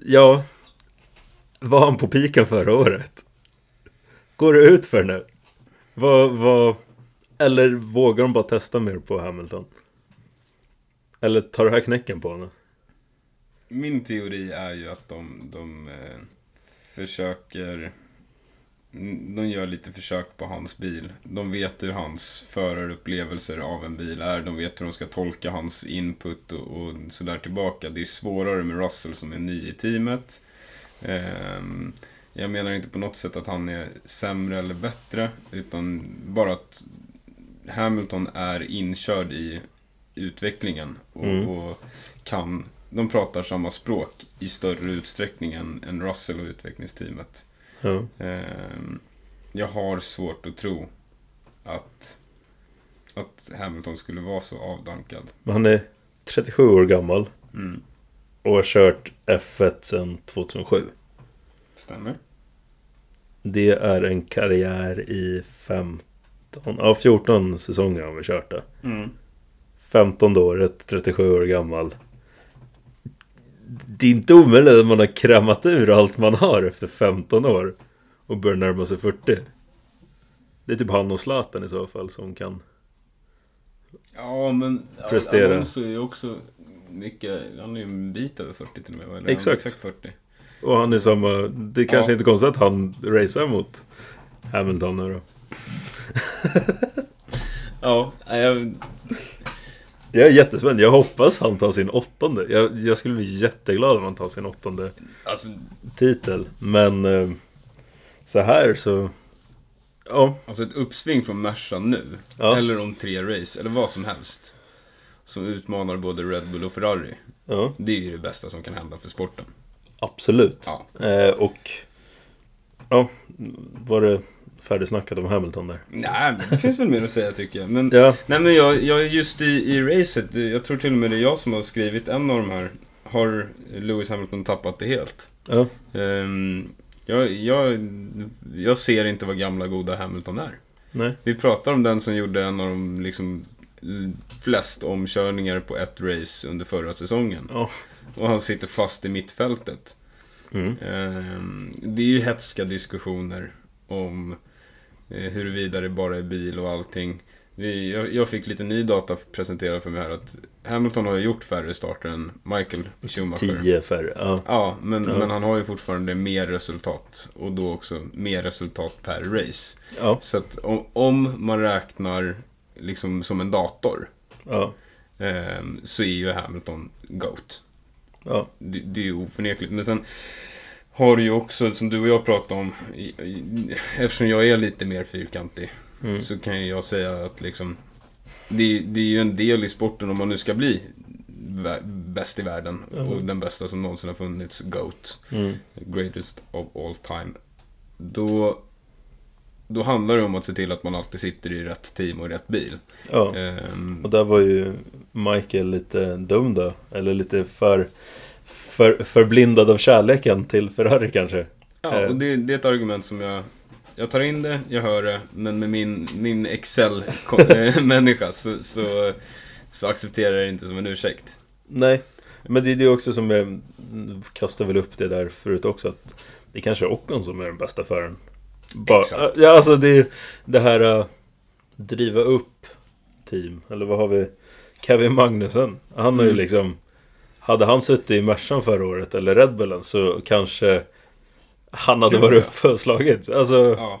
[SPEAKER 1] Ja, var han på piken förra året? Går det ut för nu? Vad, vad, eller vågar de bara testa mer på Hamilton? Eller tar det här knäcken på honom?
[SPEAKER 2] Min teori är ju att de, de eh, försöker... De gör lite försök på hans bil. De vet hur hans förarupplevelser av en bil är. De vet hur de ska tolka hans input och, och sådär tillbaka. Det är svårare med Russell som är ny i teamet. Eh, jag menar inte på något sätt att han är sämre eller bättre. Utan bara att Hamilton är inkörd i utvecklingen. Och,
[SPEAKER 1] Mm.
[SPEAKER 2] och kan, de pratar samma språk i större utsträckning än, än Russell och utvecklingsteamet.
[SPEAKER 1] Ja.
[SPEAKER 2] Ehm, jag har svårt att tro att, att Hamilton skulle vara så avdankad.
[SPEAKER 1] Men han är 37 år gammal
[SPEAKER 2] Mm.
[SPEAKER 1] och har kört F1 sedan 2007.
[SPEAKER 2] Stämmer.
[SPEAKER 1] Det är en karriär i 15, ja 14 säsonger har vi kört det.
[SPEAKER 2] Mm.
[SPEAKER 1] 15 året, 37 år gammal. Det är inte omöjligt att man har krämat ur allt man har efter 15 år och börjar närma sig 40. Det är typ han och Zlatan i så fall som kan.
[SPEAKER 2] Ja, men
[SPEAKER 1] Prestera.
[SPEAKER 2] Alonso är ju också mycket, han är ju en bit över 40 till och med. Eller
[SPEAKER 1] Exakt.
[SPEAKER 2] Exakt 40.
[SPEAKER 1] Och han är samma. Det är kanske
[SPEAKER 2] Ja.
[SPEAKER 1] inte konstigt att han racear mot Hamilton nu då.
[SPEAKER 2] Ja, jag,
[SPEAKER 1] Jag är jättespänd. Jag hoppas han tar sin åttonde. Jag, jag skulle bli jätteglad om han tar sin åttonde
[SPEAKER 2] alltså,
[SPEAKER 1] titel. Men eh, så här så... Ja,
[SPEAKER 2] alltså ett uppsving från Merca nu,
[SPEAKER 1] Ja.
[SPEAKER 2] eller om tre race, eller vad som helst. Som utmanar både Red Bull och Ferrari.
[SPEAKER 1] ja
[SPEAKER 2] Det är ju det bästa som kan hända för sporten.
[SPEAKER 1] Absolut.
[SPEAKER 2] Ja.
[SPEAKER 1] Eh, och... Ja, var det färdigsnackat om Hamilton där?
[SPEAKER 2] Nej, det finns väl mer att säga tycker jag. Men,
[SPEAKER 1] Ja,
[SPEAKER 2] Nej men jag, jag just i, i racet, jag tror till och med det är jag som har skrivit en av de här. Har Lewis Hamilton tappat det helt?
[SPEAKER 1] ja,
[SPEAKER 2] Ehm, jag, jag, jag ser inte vad gamla goda Hamilton är.
[SPEAKER 1] nej.
[SPEAKER 2] Vi pratar om den som gjorde en av de liksom flest omkörningar på ett race under förra säsongen.
[SPEAKER 1] Ja.
[SPEAKER 2] Och han sitter fast i mittfältet.
[SPEAKER 1] Mm.
[SPEAKER 2] Ehm, det är ju hetska diskussioner om eh, huruvida det bara är bil och allting. Vi, jag, fick lite ny data presenterad för mig här att Hamilton har gjort färre starter än Michael Schumacher.
[SPEAKER 1] Tio färre. Ja,
[SPEAKER 2] Ja, men,
[SPEAKER 1] Ja.
[SPEAKER 2] men han har ju fortfarande mer resultat. Och då också mer resultat per race.
[SPEAKER 1] ja,
[SPEAKER 2] Så att om, om man räknar liksom som en dator.
[SPEAKER 1] ja.
[SPEAKER 2] ehm, så är ju Hamilton GOAT.
[SPEAKER 1] Ja.
[SPEAKER 2] Det, det är ju oförnekligt. Men sen har du ju också, som du och jag pratade om, eftersom jag är lite mer fyrkantig,
[SPEAKER 1] Mm.
[SPEAKER 2] så kan ju jag säga att liksom, det, det är ju en del i sporten om man nu ska bli bäst i världen
[SPEAKER 1] Mhm.
[SPEAKER 2] och den bästa som någonsin har funnits, GOAT,
[SPEAKER 1] Mm.
[SPEAKER 2] greatest of all time. Då, då handlar det om att se till att man alltid sitter i rätt team och i rätt bil.
[SPEAKER 1] ja.
[SPEAKER 2] Ehm,
[SPEAKER 1] Och där var ju Michael lite dum då. Eller lite för, för förblindad av kärleken till Ferrari kanske.
[SPEAKER 2] Ja,
[SPEAKER 1] Eh.
[SPEAKER 2] och det, det är ett argument som jag... Jag tar in det, jag hör det, men med min, min Excel-människa så, så, så accepterar jag det inte som en ursäkt.
[SPEAKER 1] Nej, men det är det också som jag kastar väl upp det där förut också. Att det kanske är Ocon som är den bästa föraren. Bara,
[SPEAKER 2] Exakt.
[SPEAKER 1] Ja, alltså det, det här uh, driva upp team. Eller vad har vi? Kevin Magnussen. Han har ju
[SPEAKER 2] Mm.
[SPEAKER 1] liksom... Hade han suttit i Mercan förra året eller Red Bullen så kanske han hade varit uppe och slagit. Alltså...
[SPEAKER 2] Ja,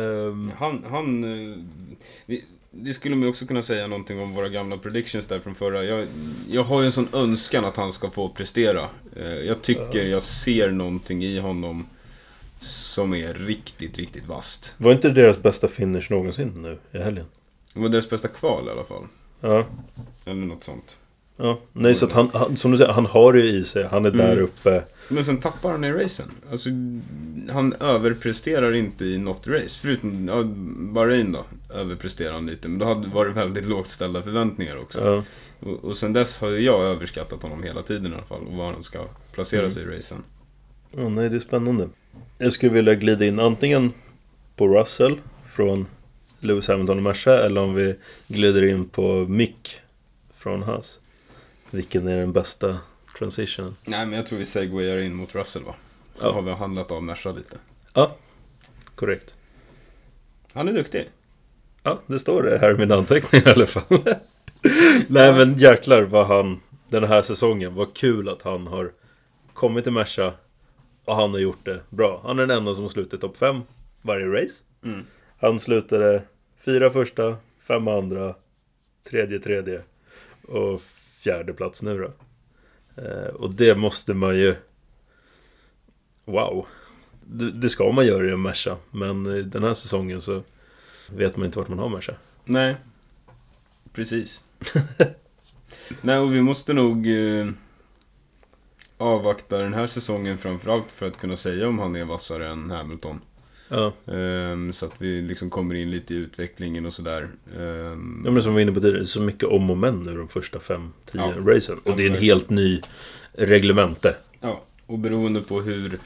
[SPEAKER 1] ehm,
[SPEAKER 2] han... han eh, vi, det skulle man också kunna säga någonting om våra gamla predictions där från förra. Jag, jag har ju en sån önskan att han ska få prestera. Eh, Jag tycker jag ser någonting i honom som är riktigt, riktigt vast.
[SPEAKER 1] var inte deras bästa finish någonsin nu i helgen?
[SPEAKER 2] Det var deras bästa kval i alla fall.
[SPEAKER 1] Ja.
[SPEAKER 2] Eller något sånt.
[SPEAKER 1] Ja, nej så att han, han, som du säger, han har det ju i sig. Han är där
[SPEAKER 2] Mm.
[SPEAKER 1] uppe.
[SPEAKER 2] Men sen tappar han i racen. Alltså, han överpresterar inte i något race. Förutom ja, Bahrain då, överpresterar han lite. Men då hade var det väldigt lågt ställda förväntningar också.
[SPEAKER 1] Ja,
[SPEAKER 2] Och, och sen dess har jag överskattat honom hela tiden i alla fall. Och var han ska placera
[SPEAKER 1] Mm.
[SPEAKER 2] sig i racen.
[SPEAKER 1] Ja, nej det är spännande. Jag skulle vilja glida in antingen på Russell från Lewis Hamilton och Merca eller om vi glider in på Mick från Haas. Vilken är den bästa transitionen.
[SPEAKER 2] Nej, men jag tror vi segwayar in mot Russell va? Så
[SPEAKER 1] Ja.
[SPEAKER 2] har vi handlat av Merca lite.
[SPEAKER 1] Ja, korrekt.
[SPEAKER 2] Han är duktig.
[SPEAKER 1] Ja, det står det här i min anteckning i alla fall. Nej men jäklar vad han, den här säsongen, vad kul att han har kommit till Merca och han har gjort det bra. Han är den enda som har slutit topp 5 varje race.
[SPEAKER 2] Mm.
[SPEAKER 1] Han slutade fyra första, fem andra, tredje tredje och fjärde plats nu då. Eh, och det måste man ju... Wow! Det, det ska man göra i en Merca, men den här säsongen så vet man inte vart man har Merca.
[SPEAKER 2] Nej, precis. Nej, och vi måste nog eh, avvakta den här säsongen framförallt för att kunna säga om han är vassare än Hamilton.
[SPEAKER 1] Ja,
[SPEAKER 2] Ehm, så att vi liksom kommer in lite i utvecklingen och sådär. Ehm,
[SPEAKER 1] ja men som vi var inne på tidigare, det är så mycket om och men nu de första 5-10
[SPEAKER 2] Ja.
[SPEAKER 1] racen. Och det är en helt ny reglemente.
[SPEAKER 2] Ja, och beroende på hur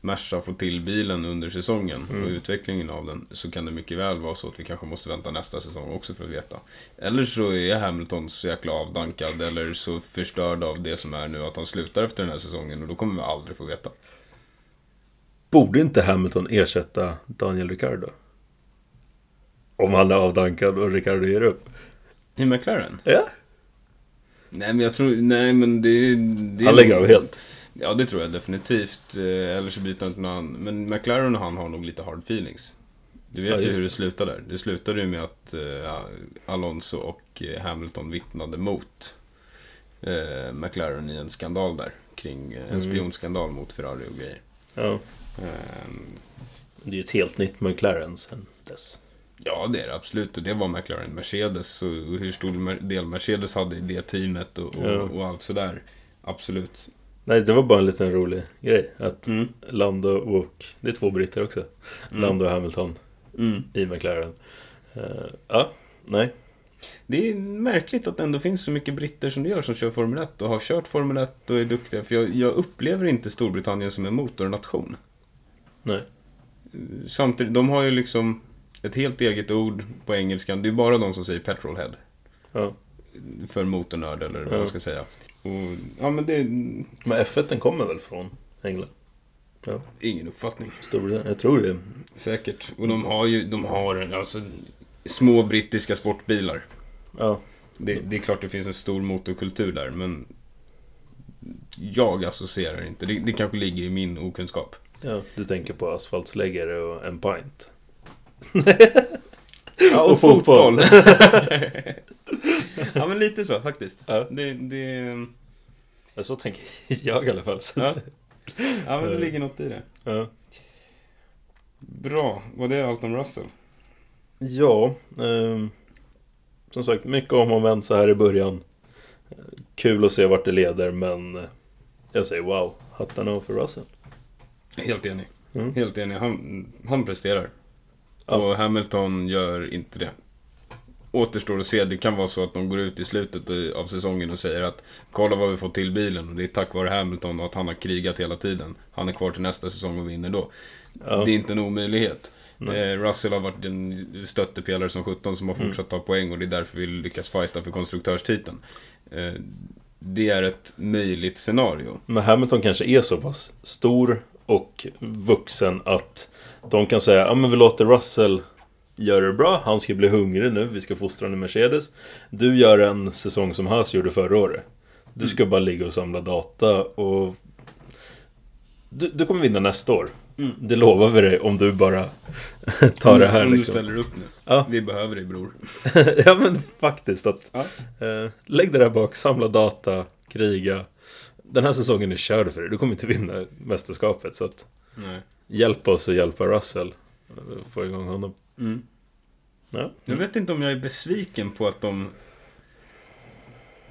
[SPEAKER 2] Merca får till bilen under säsongen
[SPEAKER 1] Mm.
[SPEAKER 2] och utvecklingen av den så kan det mycket väl vara så att vi kanske måste vänta nästa säsong också för att veta. Eller så är Hamilton så jäkla avdankad eller så förstörd av det som är nu att han slutar efter den här säsongen och då kommer vi aldrig få veta.
[SPEAKER 1] Borde inte Hamilton ersätta Daniel Ricciardo? Om han är avdankad och Ricciardo ger upp.
[SPEAKER 2] I McLaren?
[SPEAKER 1] Ja.
[SPEAKER 2] Nej men jag tror, nej men det, det
[SPEAKER 1] Han lägger av helt.
[SPEAKER 2] Ja det tror jag definitivt. Eh, Eller så byter han till någon annan. Men McLaren och han har nog lite hard feelings. Du vet
[SPEAKER 1] Ja,
[SPEAKER 2] ju hur
[SPEAKER 1] det.
[SPEAKER 2] slutade där. Det slutade ju med att eh, Alonso och eh, Hamilton vittnade mot eh, McLaren i en skandal där. Kring en
[SPEAKER 1] Mm.
[SPEAKER 2] spionskandal mot Ferrari och grejer.
[SPEAKER 1] Ja.
[SPEAKER 2] Ehm,
[SPEAKER 1] Det är ett helt nytt McLaren sen dess.
[SPEAKER 2] ja det är det absolut. Och det var McLaren Mercedes. Och hur stor del Mercedes hade i det teamet och, och,
[SPEAKER 1] Ja.
[SPEAKER 2] och allt sådär. Absolut.
[SPEAKER 1] Nej, det var bara en liten rolig grej. Att
[SPEAKER 2] Mm.
[SPEAKER 1] Lando och... Det är två britter också.
[SPEAKER 2] Mm.
[SPEAKER 1] Lando och Hamilton
[SPEAKER 2] Mm.
[SPEAKER 1] i McLaren. Eh, ja, nej.
[SPEAKER 2] Det är märkligt att det ändå finns så mycket britter som det gör som kör Formel 1 och har kört Formel 1 och är duktiga. För jag, jag upplever inte Storbritannien som en motornation.
[SPEAKER 1] Nej.
[SPEAKER 2] Samtidigt, de har ju liksom ett helt eget ord på engelskan. Det är bara de som säger petrolhead.
[SPEAKER 1] Ja.
[SPEAKER 2] För motornörd eller vad
[SPEAKER 1] Ja.
[SPEAKER 2] man ska säga. Och, ja men det
[SPEAKER 1] Men F1 den kommer väl från England?
[SPEAKER 2] ingen uppfattning.
[SPEAKER 1] Storbritannien? Jag tror det.
[SPEAKER 2] Säkert. Och de har ju, de har alltså små brittiska sportbilar.
[SPEAKER 1] Ja.
[SPEAKER 2] Det, det är klart det finns en stor motorkultur där, men jag associerar inte. Det, det kanske ligger i min okunskap.
[SPEAKER 1] ja. Du tänker på asfaltsläggare och en pint.
[SPEAKER 2] Ja,
[SPEAKER 1] och fotboll.
[SPEAKER 2] ja, men lite så faktiskt.
[SPEAKER 1] Ja.
[SPEAKER 2] Det, det,
[SPEAKER 1] Ja, så tänker jag i alla fall.
[SPEAKER 2] Ja. ja, men det ligger något i det.
[SPEAKER 1] ja.
[SPEAKER 2] Bra, var det allt om Russell?
[SPEAKER 1] Ja, ehm, som sagt, mycket om och men så här i början. Eh, Kul att se vart det leder, men eh, jag säger wow, hattarna av för Russell.
[SPEAKER 2] Helt enig.
[SPEAKER 1] Mm.
[SPEAKER 2] Helt enig. Han, han presterar.
[SPEAKER 1] Ja.
[SPEAKER 2] Och Hamilton gör inte det. Återstår att se. Det kan vara så att de går ut i slutet av säsongen och säger att kolla vad vi fått till bilen och det är tack vare Hamilton och att han har krigat hela tiden. Han är kvar till nästa säsong och vinner då.
[SPEAKER 1] Ja,
[SPEAKER 2] Det är inte en omöjlighet.
[SPEAKER 1] Nej.
[SPEAKER 2] Eh, Russell har varit en stöttepelare som 17 som har
[SPEAKER 1] Mm.
[SPEAKER 2] fortsatt ta poäng och det är därför vi lyckas fighta för konstruktörstiteln. Eh, det är ett möjligt scenario.
[SPEAKER 1] Men Hamilton kanske är så pass stor och vuxen att de kan säga ja men vi låter Russell göra det bra, han ska bli hungrig nu, vi ska fostra honom i Mercedes. Du gör en säsong som Haas gjorde förra året. Du ska bara ligga och samla data och... Du, du kommer vinna nästa år.
[SPEAKER 2] Mm.
[SPEAKER 1] Det lovar vi dig om du bara tar det här
[SPEAKER 2] Om du
[SPEAKER 1] liksom.
[SPEAKER 2] ställer upp nu.
[SPEAKER 1] Ja.
[SPEAKER 2] Vi behöver dig bror.
[SPEAKER 1] ja men faktiskt att...
[SPEAKER 2] Ja.
[SPEAKER 1] Eh, lägg det där bak, samla data, kriga. Den här säsongen är körd för dig, du kommer inte vinna mästerskapet. Så att
[SPEAKER 2] Nej.
[SPEAKER 1] hjälp oss att hjälpa Russell. Få igång honom.
[SPEAKER 2] Mm.
[SPEAKER 1] Ja.
[SPEAKER 2] Jag vet inte om jag är besviken på att de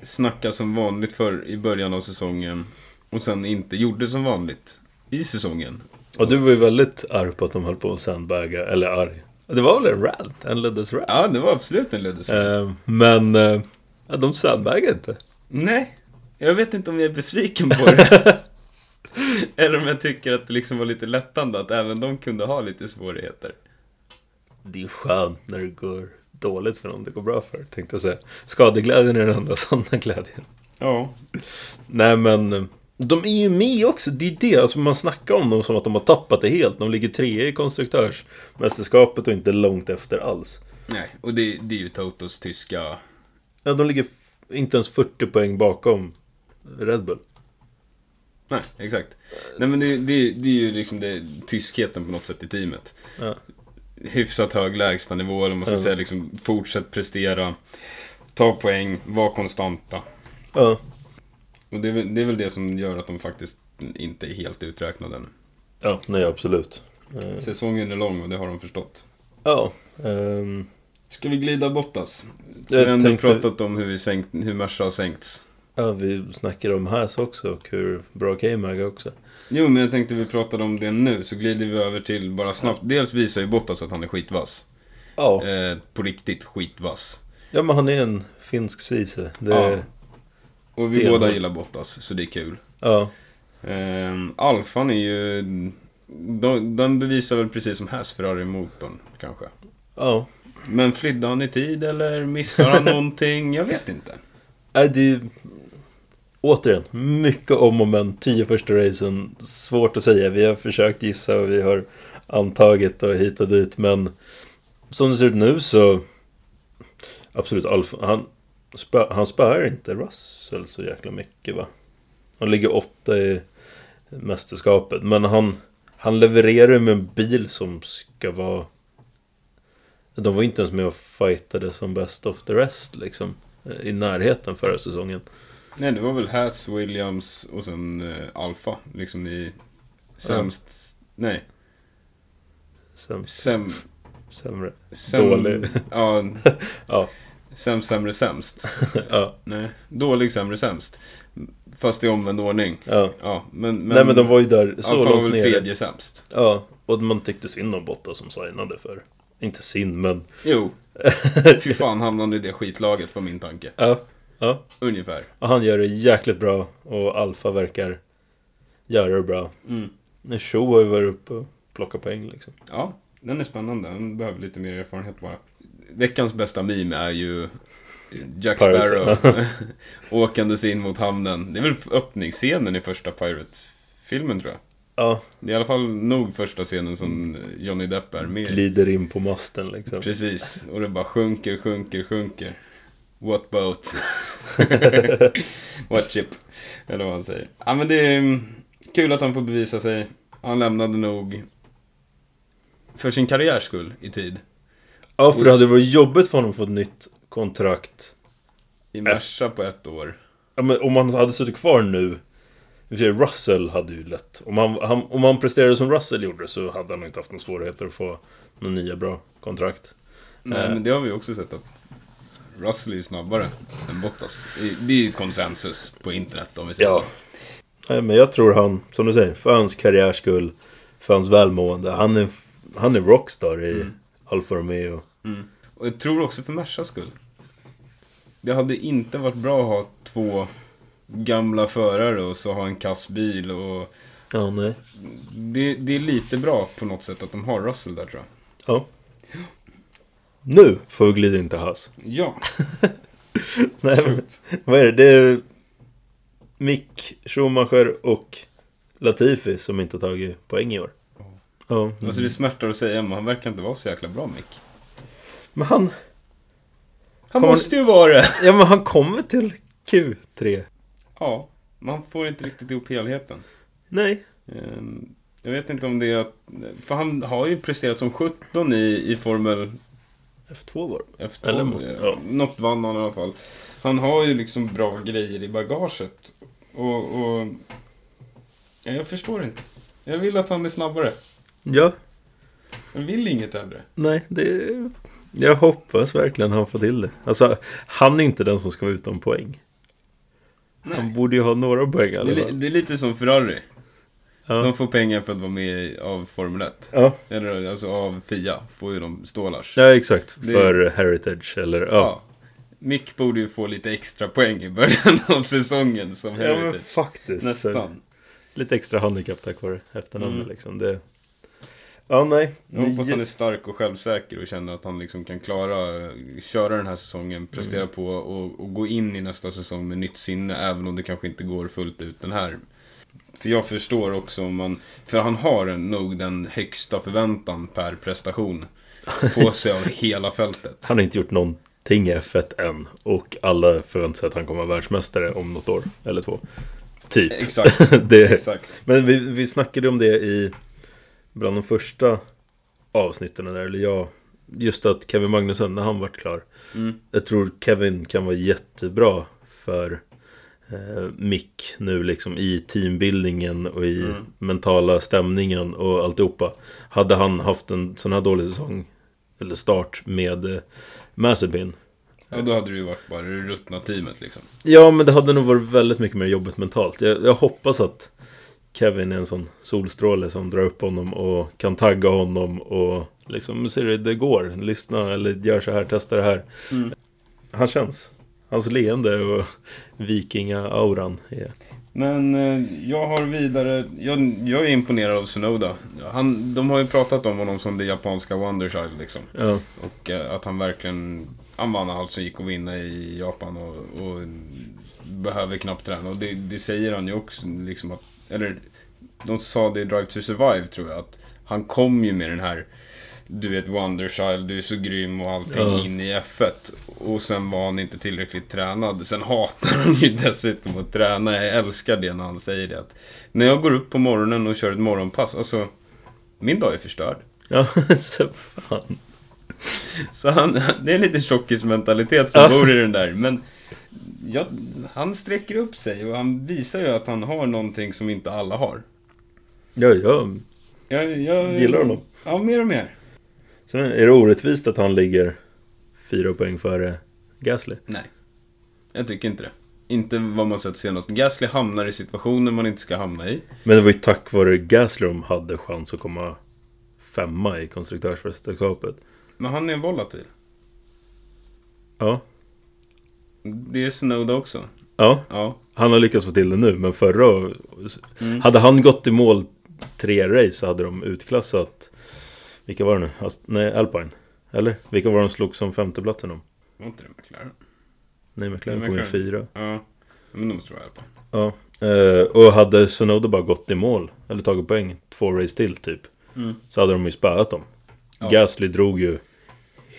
[SPEAKER 2] snackade som vanligt för i början av säsongen och sen inte gjorde som vanligt i säsongen.
[SPEAKER 1] Och du var ju väldigt arg på att de höll på att sandbagga, eller arg. Det var väl en rant, en Leddes rant.
[SPEAKER 2] Ja, det var absolut en leddes.
[SPEAKER 1] Eh, men eh, de sandbaggade inte.
[SPEAKER 2] Nej, jag vet inte om jag är besviken på det. Eller om jag tycker att det liksom var lite lättande att även de kunde ha lite svårigheter.
[SPEAKER 1] Det är skönt när det går dåligt för någon det går bra för, tänkte jag säga. Skadeglädjen är den enda sanna glädjen.
[SPEAKER 2] Ja.
[SPEAKER 1] Nej men de är ju med också, det är det. Alltså man snackar om dem som att de har tappat det helt. De ligger trea i konstruktörsmästerskapet och inte långt efter alls.
[SPEAKER 2] Nej, och det, det är ju Totos tyska...
[SPEAKER 1] Ja, de ligger inte ens 40 poäng bakom Red Bull.
[SPEAKER 2] Nej, exakt. Nej men det, det, det är ju liksom det, tyskheten på något sätt i teamet.
[SPEAKER 1] Ja.
[SPEAKER 2] Hyfsat hög lägstanivå, eller man ska
[SPEAKER 1] Ja.
[SPEAKER 2] säga liksom fortsätt prestera. Ta poäng, var konstanta.
[SPEAKER 1] Ja.
[SPEAKER 2] Och det är, väl, det är väl det som gör att de faktiskt inte är helt uträknade än.
[SPEAKER 1] Ja, nej absolut. Eh,
[SPEAKER 2] Säsongen är lång och det har de förstått.
[SPEAKER 1] Ja. ehm,
[SPEAKER 2] Ska vi glida Bottas? Vi
[SPEAKER 1] Jag
[SPEAKER 2] har ändå
[SPEAKER 1] tänkte-
[SPEAKER 2] pratat om hur, vi sänkt, hur Merca har sänkts.
[SPEAKER 1] Ja, vi snackar om Haas också och hur bra K-Mag också.
[SPEAKER 2] Jo, men jag tänkte vi pratade om det nu, så glider vi över till bara snabbt. Dels visar ju Bottas att han är skitvass.
[SPEAKER 1] Ja.
[SPEAKER 2] Eh, på riktigt skitvass.
[SPEAKER 1] Ja, men han är en finsk Ceesay. Det
[SPEAKER 2] Ja. Och vi båda gillar Bottas, så det är kul.
[SPEAKER 1] Ja.
[SPEAKER 2] Eh, Alfan är ju... De, den bevisar väl precis som Haas Ferrari-motorn, kanske.
[SPEAKER 1] Ja.
[SPEAKER 2] Men flydde han i tid eller missade han någonting? Jag vet inte.
[SPEAKER 1] Nej, det är... Återigen, mycket om och men. Tio första racen. Svårt att säga. Vi har försökt gissa och vi har antagit och hit och dit. Men som det ser ut nu så... Absolut, Alfa, han, spö, han spöar inte Russell så jäkla mycket va? Han ligger åtta i mästerskapet. Men han, han levererar med en bil som ska vara... De var inte ens med och fightade som best of the rest liksom. I närheten förra säsongen.
[SPEAKER 2] Nej, det var väl Haas, Williams och sen eh, Alfa. Liksom i sämst... Nej,
[SPEAKER 1] Sämst,
[SPEAKER 2] säm,
[SPEAKER 1] sämre.
[SPEAKER 2] säm,
[SPEAKER 1] Dålig.
[SPEAKER 2] Ja,
[SPEAKER 1] Ja.
[SPEAKER 2] sämst, sämre, sämst.
[SPEAKER 1] Ja,
[SPEAKER 2] Nej, dålig, sämre, sämst. Fast i omvänd ordning.
[SPEAKER 1] ja.
[SPEAKER 2] Ja, men... men
[SPEAKER 1] Nej men de var ju där så
[SPEAKER 2] Alfa var
[SPEAKER 1] långt
[SPEAKER 2] väl
[SPEAKER 1] ner.
[SPEAKER 2] tredje sämst.
[SPEAKER 1] Ja, och man tyckte synd om Botta som signade för. Inte synd men.
[SPEAKER 2] Jo. Fy fan hamnade i det skitlaget var min tanke.
[SPEAKER 1] Ja. Ja.
[SPEAKER 2] Ungefär.
[SPEAKER 1] Och han gör det jäkligt bra. Och Alfa verkar göra det bra.
[SPEAKER 2] Mm.
[SPEAKER 1] Show har ju varit uppe och plockat poäng liksom.
[SPEAKER 2] Ja, den är spännande. Den behöver lite mer erfarenhet bara. Veckans bästa meme är ju Jack Sparrow åkandes in mot hamnen. Det är väl öppningsscenen i första Pirate-filmen tror jag.
[SPEAKER 1] Ja,
[SPEAKER 2] Det är i alla fall nog första scenen som Johnny Depp är med
[SPEAKER 1] glider in på masten liksom.
[SPEAKER 2] Precis, och det bara sjunker, sjunker, sjunker. What boat? What ship? Eller vad han säger. Ja men det är mm, kul att han får bevisa sig. Han lämnade nog för sin karriärs skull i tid.
[SPEAKER 1] Ja, för det hade varit jobbigt för honom att få ett nytt kontrakt.
[SPEAKER 2] I Merca på ett år.
[SPEAKER 1] Ja, men om han hade suttit kvar nu. Russell hade ju lätt. Om han, han, om han presterade som Russell gjorde så hade han inte haft några svårigheter att få några nya bra kontrakt.
[SPEAKER 2] Nej
[SPEAKER 1] Eh.
[SPEAKER 2] men det har vi också sett att Russell är ju snabbare än Bottas. Det- är ju konsensus på internet om vi säger
[SPEAKER 1] Ja.
[SPEAKER 2] så.
[SPEAKER 1] Nej, men jag tror han, som du säger, för hans karriärs skull, för hans välmående. Han är, han är rockstar i Alfa Romeo.
[SPEAKER 2] Mm. Och jag tror också för Mercas skull. Det hade inte varit bra att ha två gamla förare och så ha en kass bil och
[SPEAKER 1] Ja, nej.
[SPEAKER 2] det, det är lite bra på något sätt att de har Russell där tror jag.
[SPEAKER 1] Ja. Nu får vi glida in till Haas.
[SPEAKER 2] Ja,
[SPEAKER 1] Nej, men, vad är det? Det är Mick Schumacher och Latifi som inte har tagit poäng i år. Ja.
[SPEAKER 2] alltså det smärtar att säga men han verkar inte vara så jäkla bra Mick.
[SPEAKER 1] Men han,
[SPEAKER 2] Han
[SPEAKER 1] Kommer-
[SPEAKER 2] måste ju vara det!
[SPEAKER 1] ja men han kommer till Q3.
[SPEAKER 2] Ja, man får inte riktigt ihop helheten.
[SPEAKER 1] Nej.
[SPEAKER 2] Ehm, Jag vet inte om det är att... För han har ju presterat som 17 i, i Formel
[SPEAKER 1] F2 var det.
[SPEAKER 2] F2.
[SPEAKER 1] Eller måste- ja.
[SPEAKER 2] Något vann han i alla fall. Han har ju liksom bra grejer i bagaget. Och... och ja, jag förstår inte. Jag vill att han är snabbare.
[SPEAKER 1] Ja.
[SPEAKER 2] Jag vill inget äldre.
[SPEAKER 1] Nej, det... Jag hoppas verkligen han får till det. Alltså, han är inte den som ska vara utan poäng. Han
[SPEAKER 2] Nej.
[SPEAKER 1] borde ju ha några poäng i
[SPEAKER 2] Det är,
[SPEAKER 1] alla fall.
[SPEAKER 2] det är lite som Ferrari.
[SPEAKER 1] Ja.
[SPEAKER 2] De får pengar för att vara med av Formel 1.
[SPEAKER 1] Ja.
[SPEAKER 2] Eller alltså av Fia får ju de stålars.
[SPEAKER 1] ja, exakt.
[SPEAKER 2] Det-
[SPEAKER 1] För Heritage eller... Ja.
[SPEAKER 2] Ja. Mick borde ju få lite extra poäng i början av säsongen som
[SPEAKER 1] Ja, men
[SPEAKER 2] Heritage.
[SPEAKER 1] faktiskt.
[SPEAKER 2] Nästan.
[SPEAKER 1] lite extra handikapp tack vare efternamnet
[SPEAKER 2] Mm.
[SPEAKER 1] liksom. Det... Ja, nej.
[SPEAKER 2] Jag hoppas han är stark och självsäker och känner att han liksom kan klara, köra den här säsongen, prestera
[SPEAKER 1] Mm.
[SPEAKER 2] på och, och gå in i nästa säsong med nytt sinne, även om det kanske inte går fullt ut den här. För jag förstår också om man, för han har nog den högsta förväntan per prestation på sig av hela fältet.
[SPEAKER 1] Han har inte gjort någonting i F1 än. Och alla förväntar sig att han kommer vara världsmästare om något år. Eller två. Typ.
[SPEAKER 2] Exakt,
[SPEAKER 1] det,
[SPEAKER 2] exakt.
[SPEAKER 1] men vi, vi snackade om det i bland de första avsnitten där, eller jag. Just att Kevin Magnusson, när han vart klar.
[SPEAKER 2] Mm.
[SPEAKER 1] Jag tror Kevin kan vara jättebra för eh, Mick nu liksom i teambildningen och i
[SPEAKER 2] Mm.
[SPEAKER 1] mentala stämningen och alltihopa. Hade han haft en sån här dålig säsong, eller start med eh, Mazepin.
[SPEAKER 2] Ja, då hade det ju varit bara det ruttna teamet liksom.
[SPEAKER 1] Ja, men det hade nog varit väldigt mycket mer jobbigt mentalt. Jag, jag hoppas att Kevin är en sån solstråle som drar upp honom och kan tagga honom och liksom, ser du, det går. Lyssna eller gör så här, testa det här.
[SPEAKER 2] Mm.
[SPEAKER 1] Han känns. Hans leende och vikinga-auran är...
[SPEAKER 2] Men eh, jag har vidare, jag, jag är imponerad av Sonoda. Han, de har ju pratat om honom som det japanska Wonderchild liksom.
[SPEAKER 1] Ja,
[SPEAKER 2] Och eh, att han verkligen, han vann allt som gick att vinna i Japan och, och behöver knappt träna. Och det, det säger han ju också liksom att, eller de sa det i Drive to Survive tror jag, att han kom ju med den här du är ett Wonderchild, du är så grym och allting
[SPEAKER 1] Ja.
[SPEAKER 2] in i F1. Och sen var han inte tillräckligt tränad. Sen hatar han ju dessutom att träna. Jag älskar det när han säger det. Att när jag går upp på morgonen och kör ett morgonpass, alltså min dag är förstörd.
[SPEAKER 1] ja så fan.
[SPEAKER 2] Så han, det är en liten tjockismentalitet som
[SPEAKER 1] Ja.
[SPEAKER 2] bor i den där. Men ja, han sträcker upp sig och han visar ju att han har någonting som inte alla har.
[SPEAKER 1] Ja, jag
[SPEAKER 2] Jag, jag
[SPEAKER 1] gillar honom.
[SPEAKER 2] Ja, mer och mer.
[SPEAKER 1] Sen är det orättvist att han ligger fyra poäng före Gasly.
[SPEAKER 2] Nej, jag tycker inte det. Inte vad man sett senast. Gasly hamnar i situationer man inte ska hamna i.
[SPEAKER 1] Men det var ju tack vare Gasly de hade chans att komma femma i konstruktörsmästerskapet.
[SPEAKER 2] Men han är volatil.
[SPEAKER 1] Ja.
[SPEAKER 2] Det är Snowda också.
[SPEAKER 1] Ja,
[SPEAKER 2] Ja.
[SPEAKER 1] han har lyckats få till det nu, men förra...
[SPEAKER 2] Mm.
[SPEAKER 1] Hade han gått i mål tre race så hade de utklassat... Vilka var det nu? Ast- Nej, Alpine. Eller? Vilka var de slog som femteplatsen om?
[SPEAKER 2] Var inte det McLaren?
[SPEAKER 1] Nej, McLaren kom
[SPEAKER 2] McLaren.
[SPEAKER 1] fyra.
[SPEAKER 2] Ja. Men de tror jag på.
[SPEAKER 1] Ja. Eh, och hade Sonoda bara gått i mål, eller tagit poäng, två race till typ.
[SPEAKER 2] Mm.
[SPEAKER 1] Så hade de ju spöat dem.
[SPEAKER 2] Ja.
[SPEAKER 1] Gasly drog ju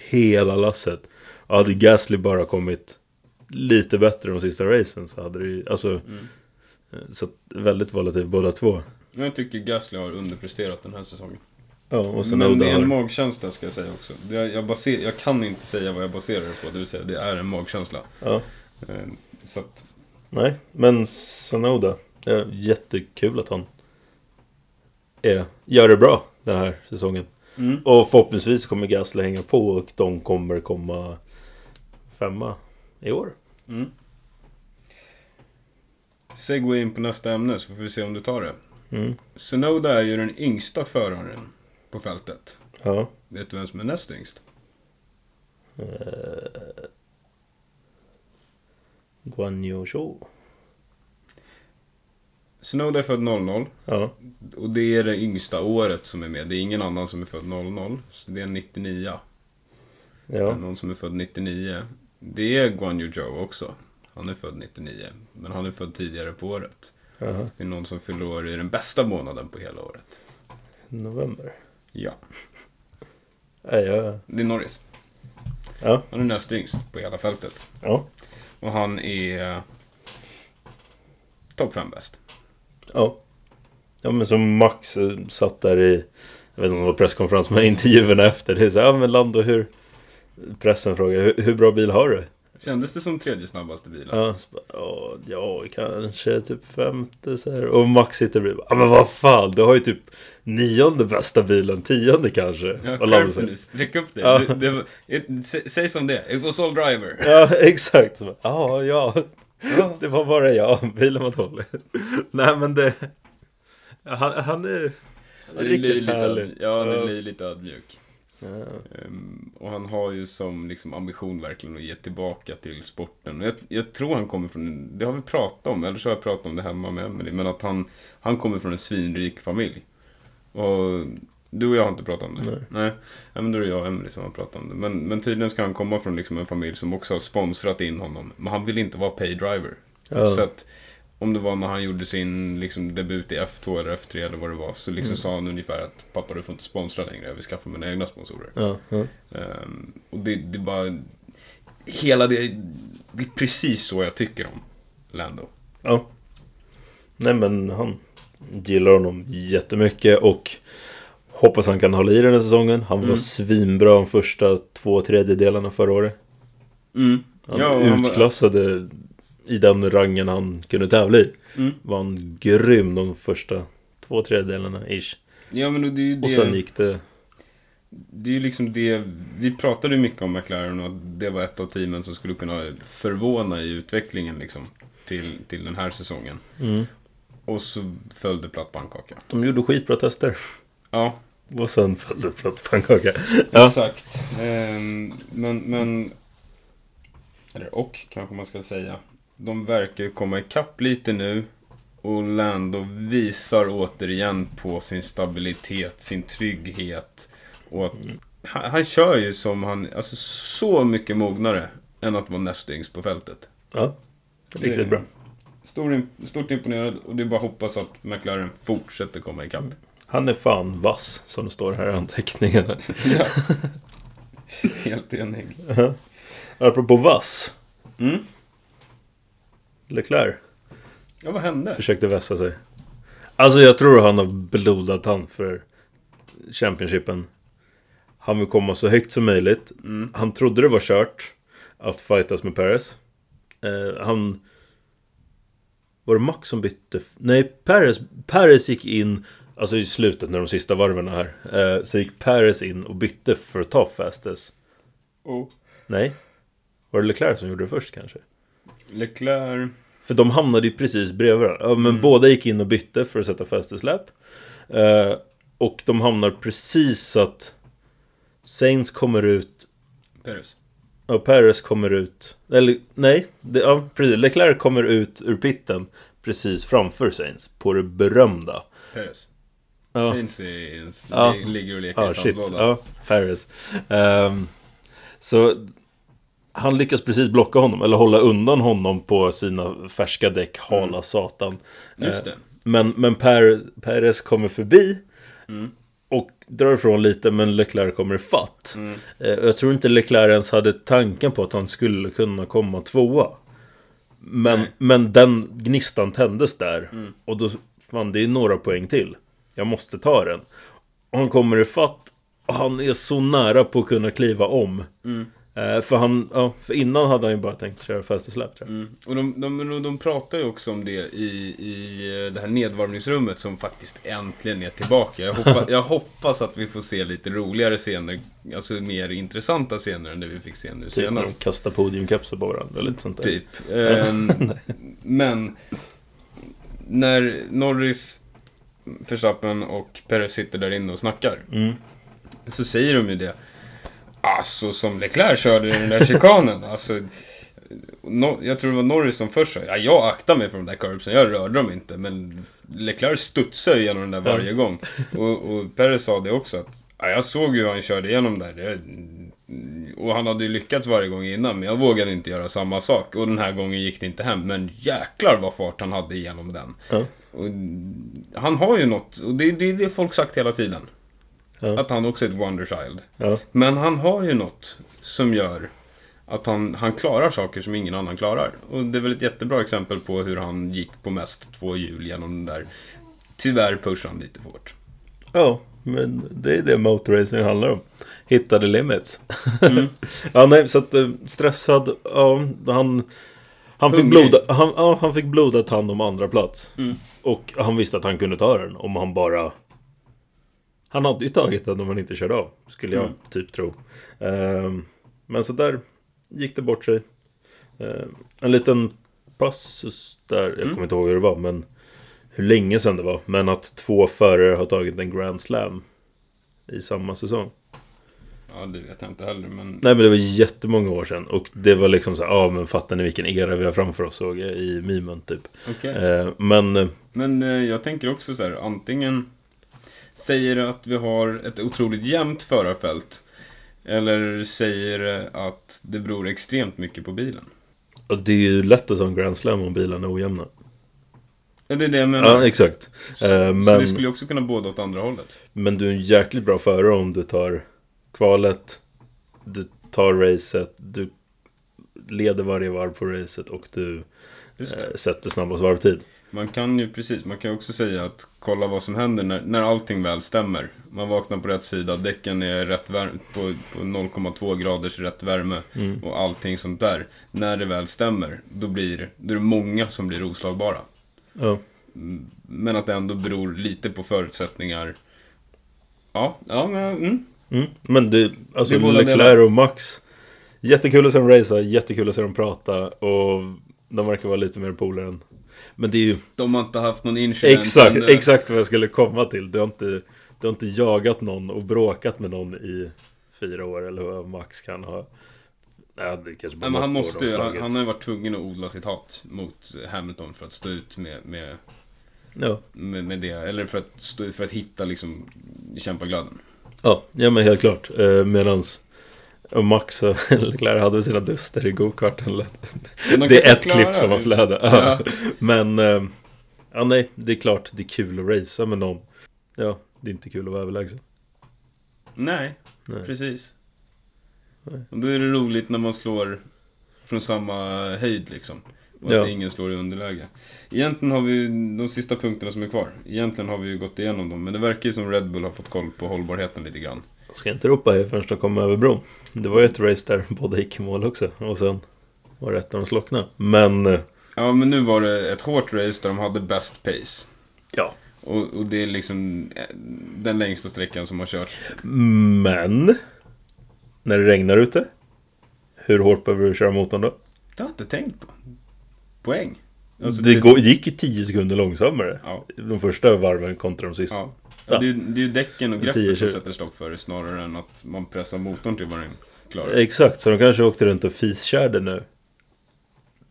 [SPEAKER 1] hela lasset. Och hade Gasly bara kommit lite bättre de sista racen så hade det ju, alltså...
[SPEAKER 2] Mm.
[SPEAKER 1] eh, Så väldigt volatilt båda två.
[SPEAKER 2] Jag tycker Gasly har underpresterat den här säsongen.
[SPEAKER 1] Ja, och
[SPEAKER 2] Men
[SPEAKER 1] Sonoda
[SPEAKER 2] det är en magkänsla ska jag säga också. Det är- Jag, baser, jag kan inte säga vad jag baserar det på, det vill säga det är en magkänsla.
[SPEAKER 1] Ja,
[SPEAKER 2] Eh, Så att,
[SPEAKER 1] nej, men Sonoda. Ja, jättekul att han är, gör det bra den här säsongen.
[SPEAKER 2] mm.
[SPEAKER 1] Och förhoppningsvis kommer Gasly hänga på och de kommer komma femma i år.
[SPEAKER 2] Mm. Gå in på nästa ämne så får vi se om du tar det.
[SPEAKER 1] Mm.
[SPEAKER 2] Sonoda är ju den yngsta föraren på fältet.
[SPEAKER 1] Ja.
[SPEAKER 2] Vet du vem som är näst yngst?
[SPEAKER 1] Guan Yu Zhou.
[SPEAKER 2] Sonoda är född 00
[SPEAKER 1] Ja.
[SPEAKER 2] och det är det yngsta året som är med. Det är ingen annan som är född 00. Så det är en 99.
[SPEAKER 1] Ja.
[SPEAKER 2] Någon som är född 99. Det är Guan Yu Zhou också. Han är född 99. Men han är född tidigare på året.
[SPEAKER 1] Jaha.
[SPEAKER 2] Det är någon som fyller år i den bästa månaden på hela året.
[SPEAKER 1] November.
[SPEAKER 2] Ja, det är Norris.
[SPEAKER 1] Ja.
[SPEAKER 2] Han är näst yngst på hela fältet.
[SPEAKER 1] Ja.
[SPEAKER 2] Och han är eh, topp 5 bäst.
[SPEAKER 1] Ja. Ja men som Max eh, satt där i Jag vet inte om det var presskonferens med intervjuerna efter Det är så här, ja men Lando hur Pressen frågar hur, hur bra bil har du?
[SPEAKER 2] Kändes det som tredje snabbaste bilen?
[SPEAKER 1] Ja, ja, ja kanske typ femte så här. Och Max sitter bredvid Ja men vad fan du har ju typ Nionde bästa bilen, tionde kanske
[SPEAKER 2] Ja, skärp nu, sträck upp det.
[SPEAKER 1] Ja.
[SPEAKER 2] det, det sä, säg som det är. It was all driver.
[SPEAKER 1] Ja exakt Ja ja
[SPEAKER 2] Ja.
[SPEAKER 1] Det var bara jag, bilen var dålig Nej men det Han, han är
[SPEAKER 2] Det blir
[SPEAKER 1] riktigt
[SPEAKER 2] lite,
[SPEAKER 1] härlig
[SPEAKER 2] ja, det
[SPEAKER 1] Ja.
[SPEAKER 2] blir lite ödmjuk. Ehm, och han har ju som liksom ambition verkligen att ge tillbaka till sporten. Jag, jag tror han kommer från, det har vi pratat om, eller så har jag pratat om det hemma med Emelie, men att han, han kommer från en svinrik familj. Och Du och jag har inte pratat om det.
[SPEAKER 1] Nej.
[SPEAKER 2] Nej. Ja, men då är det jag och Emily som har pratat om det. Men, men tydligen ska han komma från liksom en familj som också har sponsrat in honom. Men han vill inte vara pay driver.
[SPEAKER 1] Ja.
[SPEAKER 2] Så att om det var när han gjorde sin liksom, debut i F2 eller F3 eller vad det var. Så
[SPEAKER 1] Mm.
[SPEAKER 2] liksom sa han ungefär att pappa du får inte sponsra längre. Jag vill skaffa mina egna sponsorer.
[SPEAKER 1] Ja, ja.
[SPEAKER 2] Ehm, och det, det är bara... Hela det... Det är precis så jag tycker om Lando.
[SPEAKER 1] ja. Nej men han gillar honom jättemycket och hoppas han kan hålla i den här säsongen. Han var
[SPEAKER 2] Mm.
[SPEAKER 1] svinbra de första två tredjedelarna förra året.
[SPEAKER 2] Mm.
[SPEAKER 1] Han
[SPEAKER 2] Ja, och han
[SPEAKER 1] utklassade i den rangen han kunde tävla i.
[SPEAKER 2] Mm.
[SPEAKER 1] Var han grym de första två tredjedelarna ish.
[SPEAKER 2] Ja men det är ju det...
[SPEAKER 1] Och sen gick det...
[SPEAKER 2] Det är ju liksom det, vi pratade mycket om McLaren och det var ett av teamen som skulle kunna förvåna i utvecklingen liksom. Till, till den här säsongen.
[SPEAKER 1] Mm.
[SPEAKER 2] Och så föll det platt pannkaka.
[SPEAKER 1] De gjorde skitbra tester.
[SPEAKER 2] Ja,
[SPEAKER 1] Och sen föll det platt pannkaka. Ja.
[SPEAKER 2] exakt. Ehm, men, men... Eller och, kanske man ska säga. De verkar ju komma ikapp lite nu. Och Lando visar återigen på sin stabilitet, sin trygghet. Och att han, han kör ju som han, alltså så mycket mognare än att vara näst yngst på fältet.
[SPEAKER 1] ja. Riktigt bra.
[SPEAKER 2] Stor, stort imponerad och det är bara att hoppas att McLaren fortsätter komma ikapp.
[SPEAKER 1] Han är fan vass, som det står här i anteckningarna.
[SPEAKER 2] ja. Helt enig.
[SPEAKER 1] Apropå vass.
[SPEAKER 2] Mm.
[SPEAKER 1] Leclerc
[SPEAKER 2] Ja, vad hände?
[SPEAKER 1] försökte vässa sig. Alltså jag tror han har blodat han för Championshipen. Han vill komma så högt som möjligt.
[SPEAKER 2] Mm.
[SPEAKER 1] Han trodde det var kört att fightas med Perez. Eh, han... Var det Max som bytte? Nej, Perez, Perez gick in, alltså i slutet när de sista varven här. Eh, så gick Perez in och bytte för att ta fastest.
[SPEAKER 2] Oh.
[SPEAKER 1] Nej? Var det Leclerc som gjorde det först kanske?
[SPEAKER 2] Leclerc.
[SPEAKER 1] För de hamnade ju precis bredvid varandra. Men båda gick in och bytte för att sätta fastest lap. Eh, och de hamnar precis så att Saints kommer ut
[SPEAKER 2] Perez.
[SPEAKER 1] Ja, Perez kommer ut... Eller nej, det, ja, precis. Leclerc kommer ut ur pitten precis framför Saints. På det berömda.
[SPEAKER 2] Perez.
[SPEAKER 1] Ja,
[SPEAKER 2] Saints är,
[SPEAKER 1] Ja.
[SPEAKER 2] ligger och leker
[SPEAKER 1] ja
[SPEAKER 2] i sandlådan.
[SPEAKER 1] Ja, Perez. Ehm, så han lyckas precis blocka honom, eller hålla undan honom på sina färska däck. Hala satan.
[SPEAKER 2] Just
[SPEAKER 1] Eh,
[SPEAKER 2] det.
[SPEAKER 1] Men, men per, Perez kommer förbi.
[SPEAKER 2] Mm.
[SPEAKER 1] Och drar ifrån lite, men Leclerc kommer ifatt.
[SPEAKER 2] Mm.
[SPEAKER 1] Eh, Jag tror inte Leclerc ens hade tanken på att han skulle kunna komma tvåa. Men,
[SPEAKER 2] Nej.
[SPEAKER 1] men den gnistan tändes där.
[SPEAKER 2] Mm.
[SPEAKER 1] Och då, fan det är några poäng till. Jag måste ta den. Och han kommer ifatt. Och han är så nära på att kunna kliva om.
[SPEAKER 2] Mm.
[SPEAKER 1] Eh, för, han, ja, för innan hade han ju bara tänkt köra fastest lap tror jag.
[SPEAKER 2] Mm. Och de, de, de, pratar ju också om det i, i eh, det här nedvarvningsrummet som faktiskt äntligen är tillbaka. Jag hoppas, jag hoppas att vi får se lite roligare scener, alltså mer intressanta scener än det vi fick se nu
[SPEAKER 1] Typ när de
[SPEAKER 2] senast.
[SPEAKER 1] kastar podiumkepsar på varandra eller lite sånt där.
[SPEAKER 2] Typ. Ehm, men när Norris, Verstappen och Perez sitter där inne och snackar
[SPEAKER 1] Mm.
[SPEAKER 2] så säger de ju det. Alltså som Leclerc körde i den där chikanen. Alltså, no, jag tror det var Norris som först sa ja, jag aktar mig för de där curbsen, jag rörde dem inte. Men Leclerc studsar ju igenom den där varje gång. Och, och Perez sa det också att ja, jag såg ju hur han körde igenom där. Det, och han hade ju lyckats varje gång innan, men jag vågade inte göra samma sak. Och den här gången gick det inte hem. Men jäklar vad fart han hade igenom den.
[SPEAKER 1] Ja.
[SPEAKER 2] Och han har ju något, och det är det, är det folk sagt hela tiden.
[SPEAKER 1] Ja.
[SPEAKER 2] Att han också är ett wonderchild.
[SPEAKER 1] Ja.
[SPEAKER 2] Men han har ju något som gör att han, han klarar saker som ingen annan klarar. Och det är väl ett jättebra exempel på hur han gick på mest två hjul genom den där. Tyvärr pushade han lite för hårt.
[SPEAKER 1] Ja, men det är det motorracing handlar om. Hitta the limits.
[SPEAKER 2] Mm.
[SPEAKER 1] ja, nej, så att eh, stressad. Ja, han... Han fick, bloda, han, ja, han fick blodat hand om andra plats.
[SPEAKER 2] Mm.
[SPEAKER 1] Och han visste att han kunde ta den om han bara... Han hade ju tagit den om han inte körde av. Skulle jag
[SPEAKER 2] Mm.
[SPEAKER 1] typ tro. Ehm, men så där gick det bort sig. Ehm, en liten passus där. Jag
[SPEAKER 2] Mm.
[SPEAKER 1] kommer inte ihåg hur det var. Men hur länge sedan det var. Men att två förare har tagit en Grand Slam. I samma säsong.
[SPEAKER 2] Ja, det vet jag inte heller, men...
[SPEAKER 1] Nej men det var jättemånga år sedan. Och det var liksom så här, ja men fattar ni vilken era vi har framför oss såg jag i memen typ.
[SPEAKER 2] Okej.
[SPEAKER 1] Eh, men
[SPEAKER 2] Men eh, jag tänker också så här, antingen... Säger att vi har ett otroligt jämnt förarfält? Eller säger att det beror extremt mycket på bilen?
[SPEAKER 1] Och det är ju lätt att ta en Grand Slam om bilarna är ojämna.
[SPEAKER 2] Ja, det är det jag menar.
[SPEAKER 1] Ja, exakt.
[SPEAKER 2] så, så
[SPEAKER 1] men-
[SPEAKER 2] det skulle också kunna båda åt andra hållet.
[SPEAKER 1] Men du är en jäkligt bra förare om du tar kvalet, du tar racet, du leder varje varv på racet och du eh, sätter snabbast varvtid.
[SPEAKER 2] Man kan ju precis, man kan också säga att kolla vad som händer när, när allting väl stämmer. Man vaknar på rätt sida, däcken är rätt vär- på, på 0,2 graders rätt värme
[SPEAKER 1] Mm.
[SPEAKER 2] och allting sånt där. När det väl stämmer, då blir då är det många som blir oslagbara.
[SPEAKER 1] Ja.
[SPEAKER 2] Mm, Men att det ändå beror lite på förutsättningar. Ja, ja men, mm.
[SPEAKER 1] Mm. Men det, alltså
[SPEAKER 2] Det
[SPEAKER 1] Leclerc och Max Jättekul att se dem racea, jättekul att se dem prata och de verkar vara lite mer polare än Men det är ju
[SPEAKER 2] De har inte haft någon incident
[SPEAKER 1] exakt,
[SPEAKER 2] ännu.
[SPEAKER 1] exakt vad jag skulle komma till. Du har, inte, du har inte jagat någon och bråkat med någon i fyra år eller vad Max kan ha. Nej, det kanske bara
[SPEAKER 2] Nej, men han, måste, ju- han, han har ju varit tvungen att odla sitt hat mot Hamilton för att stå ut med, med,
[SPEAKER 1] Ja.
[SPEAKER 2] med, med det. Eller för att, stå, för att hitta liksom kämpaglöden.
[SPEAKER 1] Ja, ja men helt klart. Eh, medans och Max och Leclerc hade sina duster i gokarten. Det är ett klipp som har flödat.
[SPEAKER 2] Ja.
[SPEAKER 1] Ja. Men, eh, ja nej, det är klart det är kul att racea med någon. Ja, det är inte kul att vara överlägsen.
[SPEAKER 2] Nej,
[SPEAKER 1] Nej.
[SPEAKER 2] precis.
[SPEAKER 1] Nej.
[SPEAKER 2] Och då är det roligt när man slår från samma höjd liksom. Och
[SPEAKER 1] Ja.
[SPEAKER 2] att ingen slår i underläge. Egentligen har vi de sista punkterna som är kvar. Egentligen har vi ju gått igenom dem. Men det verkar ju som Red Bull har fått koll på hållbarheten lite grann.
[SPEAKER 1] Jag ska inte ropa hej förrän de kommer över bron. Det var ju ett race där båda gick i mål också. Och sen var det ett när de slocknade. Men, eh,
[SPEAKER 2] Ja, men nu var det ett hårt race där de hade best pace.
[SPEAKER 1] ja.
[SPEAKER 2] Och, och det är liksom eh, den längsta sträckan som har körts.
[SPEAKER 1] Men, när det regnar ute. Hur hårt behöver du köra motorn då?
[SPEAKER 2] Det har jag inte tänkt på. Poäng. Alltså,
[SPEAKER 1] det går, gick ju 10 sekunder långsammare.
[SPEAKER 2] Ja,
[SPEAKER 1] De första varven kontra de sista.
[SPEAKER 2] ja. Ja det, är, det är ju däcken och greppet som sätter stopp för det snarare än att man pressar motorn till vad den klarar.
[SPEAKER 1] Exakt, så de kanske åkte runt och fiskörde nu.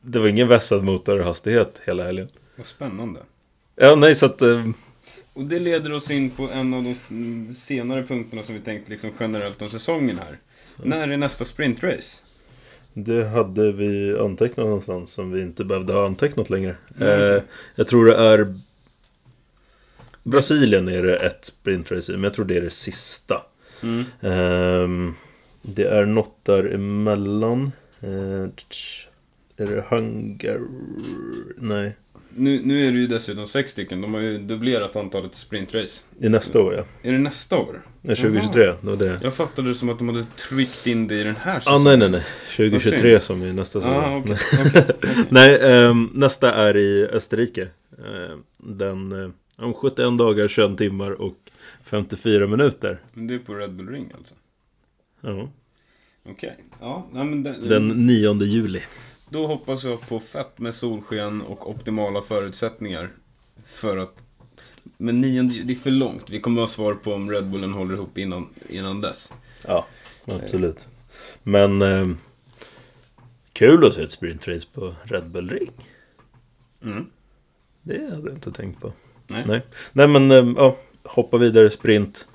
[SPEAKER 1] Det var ingen vässad motorhastighet hela helgen.
[SPEAKER 2] Vad spännande.
[SPEAKER 1] Ja, nej, så att... Eh,
[SPEAKER 2] Och det leder oss in på en av de senare punkterna som vi tänkt liksom generellt om säsongen här. När är nästa sprintrace?
[SPEAKER 1] det hade vi antecknat någonstans som vi inte behövde ha antecknat längre.
[SPEAKER 2] Mm.
[SPEAKER 1] Eh, jag tror det är... Brasilien är det ett sprintrace i, men jag tror det är det sista.
[SPEAKER 2] Mm.
[SPEAKER 1] Ehm, det är något däremellan. Uh, är det Hungar... Nej.
[SPEAKER 2] Nu, nu är det ju dessutom sex stycken. De har ju dubblerat antalet sprintrace.
[SPEAKER 1] Är nästa år ja.
[SPEAKER 2] Är det nästa år?
[SPEAKER 1] Är 2023. Det var det.
[SPEAKER 2] Jag fattade det som att de hade tryckt in det i den här
[SPEAKER 1] Ah,
[SPEAKER 2] säsongen.
[SPEAKER 1] nej, nej, nej. 2023 som är nästa säsong.
[SPEAKER 2] Ah, okej, okej.
[SPEAKER 1] Nej, ehm, nästa är i Österrike. Ehm, den, eh, om 71 dagar, 21 timmar och 54 minuter.
[SPEAKER 2] Men det är på Red Bull Ring alltså?
[SPEAKER 1] Ja.
[SPEAKER 2] Okej. Ja, nej, men den,
[SPEAKER 1] Den 9 juli.
[SPEAKER 2] Då hoppas jag på fett med solsken och optimala förutsättningar. För att... Men nionde, det är för långt. Vi kommer ha svar på om Red Bullen håller ihop innan, innan dess.
[SPEAKER 1] Ja, absolut. Men ehm, kul att se ett sprintrace på Red Bull Ring.
[SPEAKER 2] Mm.
[SPEAKER 1] Det hade jag inte tänkt på.
[SPEAKER 2] Nej.
[SPEAKER 1] Nej, Nej men ehm, ja, hoppa vidare sprint.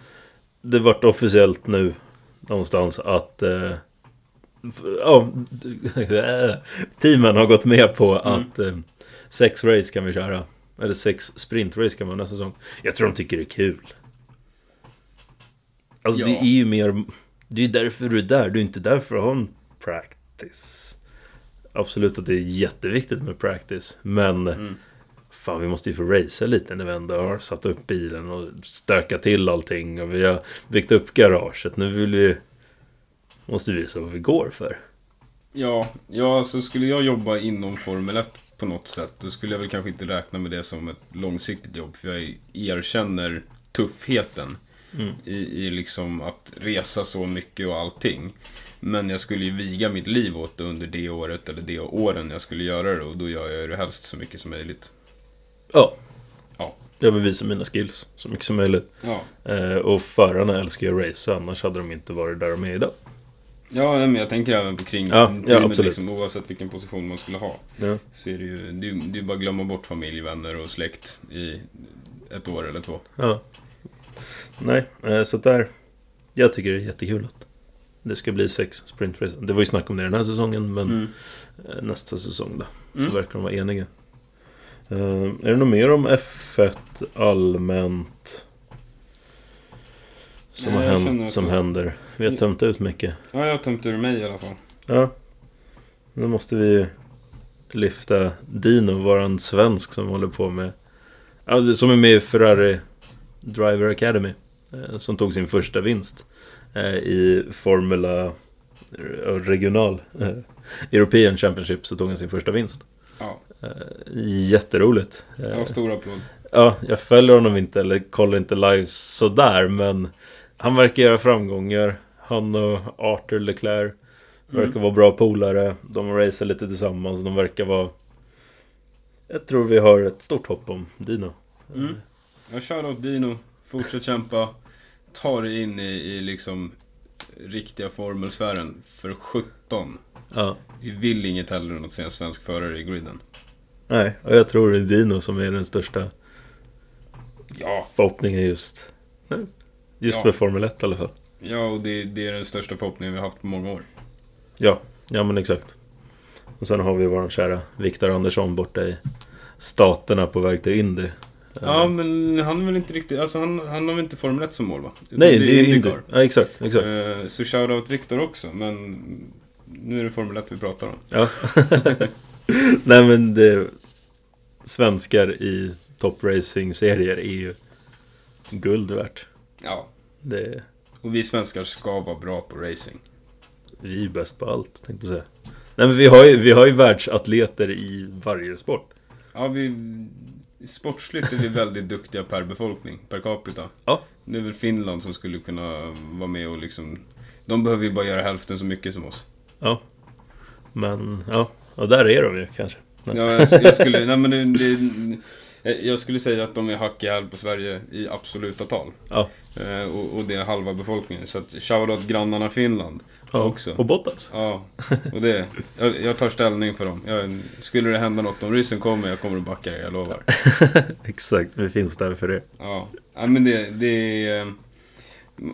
[SPEAKER 1] Det vart officiellt nu någonstans att eh, ja, teamen har gått med på
[SPEAKER 2] Mm.
[SPEAKER 1] att eh, sex race kan vi köra. Eller sex sprintrace kan man nästa säsong. Jag tror de tycker det är kul. Alltså
[SPEAKER 2] Ja.
[SPEAKER 1] det är ju mer... Det är ju därför du är där. Du är inte där för att ha en practice. Absolut att det är jätteviktigt med practice. Men
[SPEAKER 2] Mm.
[SPEAKER 1] Fan vi måste ju få racea lite när vi ändå har satt upp bilen och stökat till allting och vi har byggt upp garaget. Nu vill vi... Måste vi visa vad vi går för.
[SPEAKER 2] Ja, ja, så skulle jag jobba inom Formel 1 på något sätt, då skulle jag väl kanske inte räkna med det som ett långsiktigt jobb. För jag erkänner tuffheten
[SPEAKER 1] Mm.
[SPEAKER 2] i, i liksom att resa så mycket och allting. Men jag skulle ju viga mitt liv åt det under det året eller de åren jag skulle göra det och då gör jag det helst så mycket som möjligt.
[SPEAKER 1] Ja.
[SPEAKER 2] Ja.
[SPEAKER 1] Jag vill visa mina skills så mycket som möjligt.
[SPEAKER 2] Ja,
[SPEAKER 1] Eh, och förarna älskar ju att racea annars hade de inte varit där de är idag.
[SPEAKER 2] ja men jag tänker även på kring
[SPEAKER 1] Ja, ja, absolut.
[SPEAKER 2] liksom, oavsett vilken position man skulle ha.
[SPEAKER 1] Ja.
[SPEAKER 2] Så är det ju, det är det är bara att glömma bort familj, vänner och släkt i ett år eller två.
[SPEAKER 1] ja. nej, eh, så där. Jag tycker det är jättekul att det ska bli sex sprintrace. Det var ju snack om det den här säsongen, men
[SPEAKER 2] Mm.
[SPEAKER 1] eh, nästa säsong då. Så
[SPEAKER 2] Mm.
[SPEAKER 1] verkar de vara eniga. Eh, är det något mer om F1 allmänt? Som,
[SPEAKER 2] Nej,
[SPEAKER 1] har hänt, som händer. Vi har tömt ut mycket.
[SPEAKER 2] Ja, jag har tömt ur mig i alla fall.
[SPEAKER 1] Ja. Nu måste vi lyfta Dino, våran svensk som håller på med... Alltså, som är med i Ferrari Driver Academy. eh, Som tog sin första vinst eh, i Formula regional. European Championship så tog han sin första vinst. Eh, Jätteroligt. Eh,
[SPEAKER 2] ja stor applåd.
[SPEAKER 1] Ja, jag följer honom inte eller kollar inte live sådär men han verkar göra framgångar. Han och Arthur Leclerc verkar
[SPEAKER 2] Mm.
[SPEAKER 1] vara bra polare. De racear lite tillsammans. De verkar vara... Jag tror vi har ett stort hopp om Dino.
[SPEAKER 2] Mm. Ja, shoutout Dino. Fortsätt kämpa. Ta dig in i, i liksom riktiga formelsfären. För 17.
[SPEAKER 1] Ja.
[SPEAKER 2] Vi vill inget hellre än att se en svensk förare i griden.
[SPEAKER 1] Nej, och jag tror det är Dino som är den största
[SPEAKER 2] Ja,
[SPEAKER 1] förhoppningen just... Just
[SPEAKER 2] Ja.
[SPEAKER 1] för Formel 1 i alla fall.
[SPEAKER 2] ja och det, det är den största förhoppningen vi har haft på många år.
[SPEAKER 1] Ja, ja men exakt. Och sen har vi vår kära Viktor Andersson borta i Staterna på väg till Indy.
[SPEAKER 2] Ja, men han är väl inte riktigt... Alltså han, han har väl inte Formel 1 som mål va?
[SPEAKER 1] Nej, det är Indy.
[SPEAKER 2] Indycar.
[SPEAKER 1] Ja, exakt, exakt.
[SPEAKER 2] Eh, Så shoutout Viktor också, men nu är det Formel 1 vi pratar om.
[SPEAKER 1] Ja. Nej men det... Svenskar i toppracing-serier är ju guld värt.
[SPEAKER 2] Ja.
[SPEAKER 1] Det,
[SPEAKER 2] Och vi svenskar ska vara bra på racing.
[SPEAKER 1] vi är bäst på allt, tänkte jag säga. Nej men vi har ju, vi har ju världsatleter i varje sport.
[SPEAKER 2] Ja, vi... Sportsligt är vi väldigt duktiga per befolkning, per capita.
[SPEAKER 1] Ja.
[SPEAKER 2] Det är väl Finland som skulle kunna vara med och liksom... De behöver ju bara göra hälften så mycket som oss.
[SPEAKER 1] Ja. Men, ja. Och där är de ju kanske. Nej.
[SPEAKER 2] Ja, jag, jag skulle... Nej, men det, det, jag skulle säga att de är hack i häl på Sverige i absoluta tal.
[SPEAKER 1] Ja.
[SPEAKER 2] Eh, och, och det är halva befolkningen. Så att shoutout grannarna Finland
[SPEAKER 1] ja.
[SPEAKER 2] också.
[SPEAKER 1] Och Bottas.
[SPEAKER 2] Ja, och det... Jag, jag tar ställning för dem. Jag, skulle det hända något, om ryssen kommer, jag kommer att backa det, jag lovar.
[SPEAKER 1] Exakt, vi finns där för det.
[SPEAKER 2] Ja, ja men det, det är...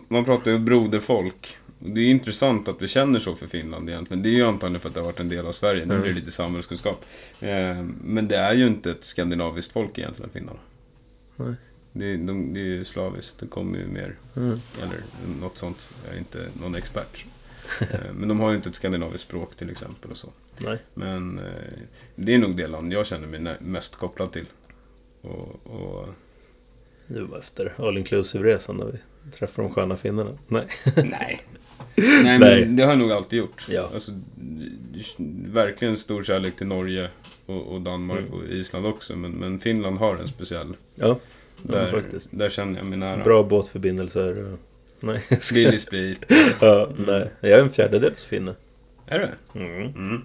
[SPEAKER 2] Man pratar ju broderfolk. Det är intressant att vi känner så för Finland egentligen. Det är ju antagligen för att det har varit en del av Sverige. Nu
[SPEAKER 1] Mm.
[SPEAKER 2] blir det lite samhällskunskap. Eh, men det är ju inte ett skandinaviskt folk egentligen, finnarna.
[SPEAKER 1] Nej.
[SPEAKER 2] Det, de, det är ju slaviskt. Det kommer ju mer,
[SPEAKER 1] Mm.
[SPEAKER 2] eller något sånt. Jag är inte någon expert. Eh, men de har ju inte ett skandinaviskt språk till exempel och så.
[SPEAKER 1] Nej.
[SPEAKER 2] Men eh, det är nog det land jag känner mig mest kopplad till. Och, och
[SPEAKER 1] Det var efter All Inclusive-resan när vi träffade de sköna finnarna. Nej.
[SPEAKER 2] Nej. Nej, men
[SPEAKER 1] Nej.
[SPEAKER 2] det har jag nog alltid gjort.
[SPEAKER 1] Ja.
[SPEAKER 2] Alltså, verkligen stor kärlek till Norge och, och Danmark
[SPEAKER 1] Mm.
[SPEAKER 2] och Island också. Men, men Finland har en speciell.
[SPEAKER 1] Ja,
[SPEAKER 2] Där,
[SPEAKER 1] faktiskt.
[SPEAKER 2] där känner jag mig nära.
[SPEAKER 1] Bra båtförbindelser. Nej,
[SPEAKER 2] Billig sprit.
[SPEAKER 1] ja, nej. Jag är en fjärdedels finne.
[SPEAKER 2] Är det?
[SPEAKER 1] Mm.
[SPEAKER 2] Mm.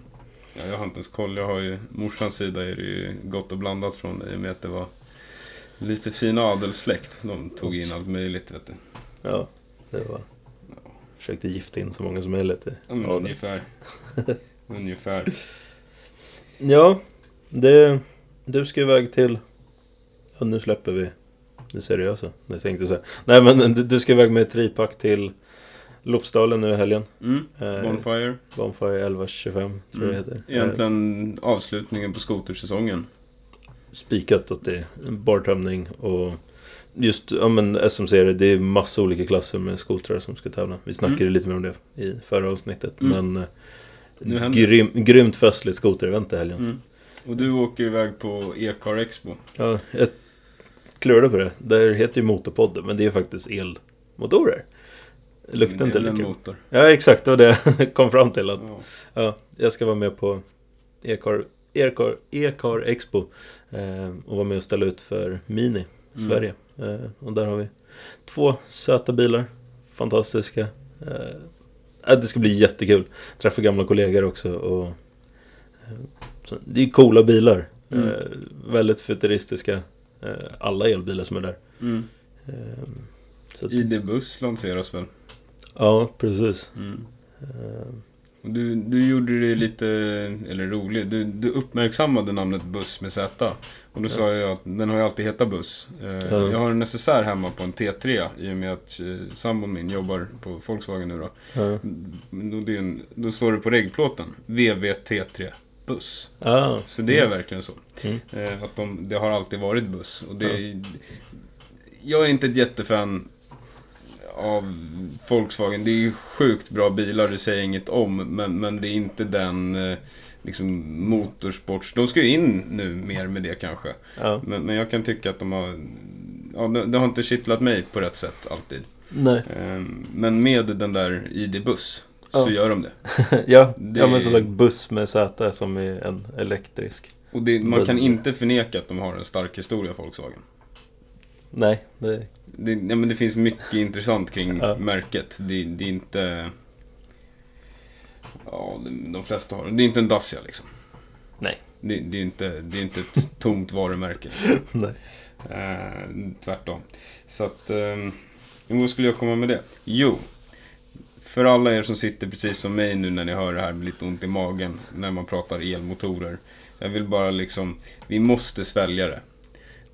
[SPEAKER 2] Ja, jag har inte ens koll. Jag har ju morsans sida är det ju gott och blandat från i och med att det var lite fin adelssläkt. De tog in allt möjligt vet du.
[SPEAKER 1] Ja, det var... Försökte gifta in så många som möjligt i
[SPEAKER 2] men
[SPEAKER 1] adeln.
[SPEAKER 2] ungefär. ungefär.
[SPEAKER 1] Ja, det... Du ska iväg till... Ja, nu släpper vi det seriösa. Det tänkte jag säga. Nej men du, du ska iväg med tripack till Lofsdalen nu i helgen.
[SPEAKER 2] Mm.
[SPEAKER 1] Eh,
[SPEAKER 2] Bonfire.
[SPEAKER 1] Bonfire 1125 tror jag det
[SPEAKER 2] Mm.
[SPEAKER 1] heter.
[SPEAKER 2] Egentligen avslutningen på skotersäsongen.
[SPEAKER 1] Eh, spikat att det bartömning och just ja, men SM-serier, det är massa olika klasser med skotrar som ska tävla. Vi snackade
[SPEAKER 2] Mm.
[SPEAKER 1] lite mer om det i förra avsnittet.
[SPEAKER 2] Mm.
[SPEAKER 1] Men
[SPEAKER 2] Nu
[SPEAKER 1] eh,
[SPEAKER 2] händer
[SPEAKER 1] grym, grymt festligt skoterevent i helgen.
[SPEAKER 2] Mm. Och du åker iväg på E-car Expo.
[SPEAKER 1] Ja, jag klurade på det. Det heter ju Motorpodden, men det är faktiskt elmotorer. Det luktar inte lika.
[SPEAKER 2] motor.
[SPEAKER 1] Ja, exakt. Det var det jag kom fram till. Att,
[SPEAKER 2] Ja.
[SPEAKER 1] ja, jag ska vara med på E-car, E-car, E-car Expo. Eh, och vara med och ställa ut för Mini
[SPEAKER 2] Mm.
[SPEAKER 1] Sverige. Eh, och där har vi två söta bilar. Fantastiska. Eh, ja, det ska bli jättekul. Träffa gamla kollegor också. Och, eh, det är coola bilar.
[SPEAKER 2] Mm.
[SPEAKER 1] Eh, väldigt futuristiska. Eh, alla elbilar som är där.
[SPEAKER 2] Mm.
[SPEAKER 1] Eh, så att,
[SPEAKER 2] ID Buss lanseras väl?
[SPEAKER 1] ja, precis.
[SPEAKER 2] Mm. Du, du gjorde det lite, eller roligt, du, du uppmärksammade namnet Buss med Z. Och då sa jag att den har ju alltid hetat Buss.
[SPEAKER 1] Ja.
[SPEAKER 2] Jag har en necessär hemma på en T3 i och med att eh, sambon min jobbar på Volkswagen nu då. Men Då, en, då står det på reggplåten, VVT3 Buss.
[SPEAKER 1] Ah,
[SPEAKER 2] Så det är verkligen så.
[SPEAKER 1] Mm.
[SPEAKER 2] Eh, att de, det har alltid varit buss. Och det, Jag är inte ett jättefan av Volkswagen. Det är ju sjukt bra bilar, det säger inget om. Men, men det är inte den eh, liksom motorsports... De ska ju in nu mer med det kanske.
[SPEAKER 1] ja.
[SPEAKER 2] Men, men jag kan tycka att de har... Ja, det, har inte kittlat mig på rätt sätt alltid.
[SPEAKER 1] Nej.
[SPEAKER 2] Eh, men med den där ID-buss så
[SPEAKER 1] Ja.
[SPEAKER 2] gör de det.
[SPEAKER 1] ja,
[SPEAKER 2] Det-
[SPEAKER 1] ja, men som en buss med Z som är en elektrisk.
[SPEAKER 2] Och det, man kan
[SPEAKER 1] Buss.
[SPEAKER 2] inte förneka att de har en stark historia, Volkswagen.
[SPEAKER 1] Nej, det...
[SPEAKER 2] Det, ja, men det finns mycket intressant kring
[SPEAKER 1] Ja.
[SPEAKER 2] märket. Det, det är inte... Ja, de, flesta har det. Det är inte en Dacia liksom.
[SPEAKER 1] Nej.
[SPEAKER 2] Det, det, är, inte, det är inte ett tomt varumärke.
[SPEAKER 1] Nej.
[SPEAKER 2] Eh, tvärtom. Så att... Eh, vad skulle jag komma med det? Jo. För alla er som sitter precis som mig nu när ni hör det här, blir lite ont i magen när man pratar elmotorer. Jag vill bara liksom, vi måste svälja det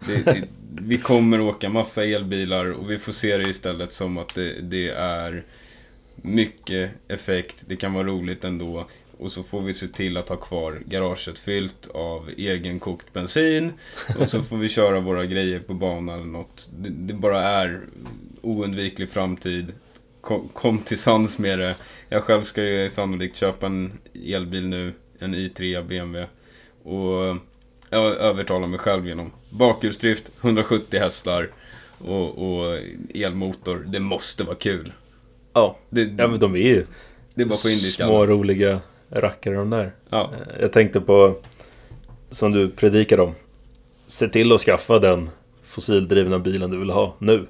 [SPEAKER 2] det, det vi kommer åka massa elbilar och vi får se det istället som att det, det är mycket effekt, det kan vara roligt ändå. Och så får vi se till att ha kvar garaget fyllt av egenkokt bensin. Och så får vi köra våra grejer på banan eller något. Det, det bara är oundviklig framtid. Kom, kom till sans med det. Jag själv ska ju sannolikt köpa en elbil nu. En i3 BMW. Och jag övertalar mig själv genom bakhjulsdrift, 170 hästar och, och elmotor. Det måste vara kul.
[SPEAKER 1] Ja.
[SPEAKER 2] Det,
[SPEAKER 1] ja, men de är ju
[SPEAKER 2] det är bara
[SPEAKER 1] små roliga rackare de där.
[SPEAKER 2] Ja.
[SPEAKER 1] Eh, Jag tänkte på, som du predikade om. Se till att skaffa den fossildrivna bilen du vill ha nu.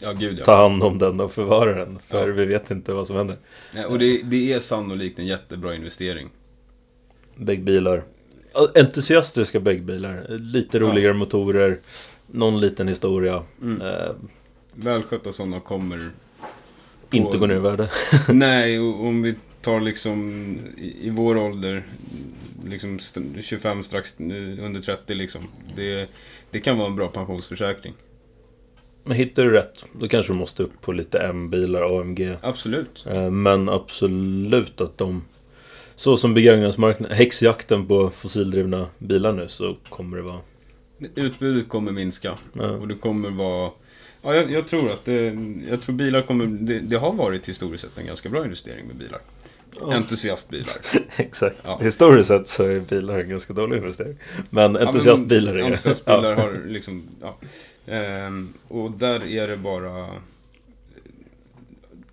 [SPEAKER 2] ja, gud ja.
[SPEAKER 1] Ta hand om den och förvara den. För vi vet inte vad som händer.
[SPEAKER 2] Och det, det är sannolikt en jättebra investering.
[SPEAKER 1] Bäggbilar. Ja, Entusiastiska bäggbilar. Lite
[SPEAKER 2] Ja.
[SPEAKER 1] roligare motorer. Någon liten historia.
[SPEAKER 2] Mm.
[SPEAKER 1] Eh,
[SPEAKER 2] Välskötta sådana kommer...
[SPEAKER 1] inte gå ner i värde.
[SPEAKER 2] Nej, om vi tar liksom i, i vår ålder, liksom st- 25 strax under 30 liksom. Det, det kan vara en bra pensionsförsäkring.
[SPEAKER 1] Men hittar du rätt, då kanske du måste upp på lite M-bilar, AMG.
[SPEAKER 2] Absolut.
[SPEAKER 1] Eh, Men absolut att de... Så som begagnatmarknaden, häxjakten på fossildrivna bilar nu så kommer det vara...
[SPEAKER 2] Utbudet kommer minska.
[SPEAKER 1] Ja.
[SPEAKER 2] Och det kommer vara... Ja, jag, jag tror att det, jag tror bilar kommer... Det, det har varit historiskt sett en ganska bra investering med bilar.
[SPEAKER 1] Ja.
[SPEAKER 2] Entusiastbilar.
[SPEAKER 1] Exakt.
[SPEAKER 2] Ja.
[SPEAKER 1] Historiskt sett så är bilar en ganska dålig investering. Men entusiastbilar är det.
[SPEAKER 2] Entusiastbilar har liksom... Ja. Ehm, och där är det bara...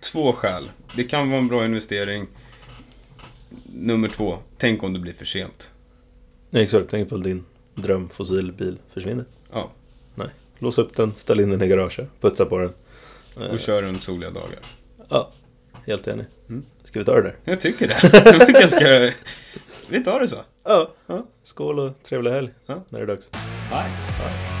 [SPEAKER 2] Två skäl. Det kan vara en bra investering. Nummer två, tänk om det blir för sent.
[SPEAKER 1] Exakt, tänk att din dröm fossilbil försvinner.
[SPEAKER 2] Ja,
[SPEAKER 1] Lås upp den, ställ in den i garaget, putsa på den. Eh,
[SPEAKER 2] och kör runt soliga dagar.
[SPEAKER 1] Ja, helt enig.
[SPEAKER 2] Mm.
[SPEAKER 1] Ska vi ta det där?
[SPEAKER 2] Jag tycker det. Det ganska... Vi tar det så.
[SPEAKER 1] Ja. ja. Skål och trevlig helg
[SPEAKER 2] Ja.
[SPEAKER 1] när det är dags.
[SPEAKER 2] Hej.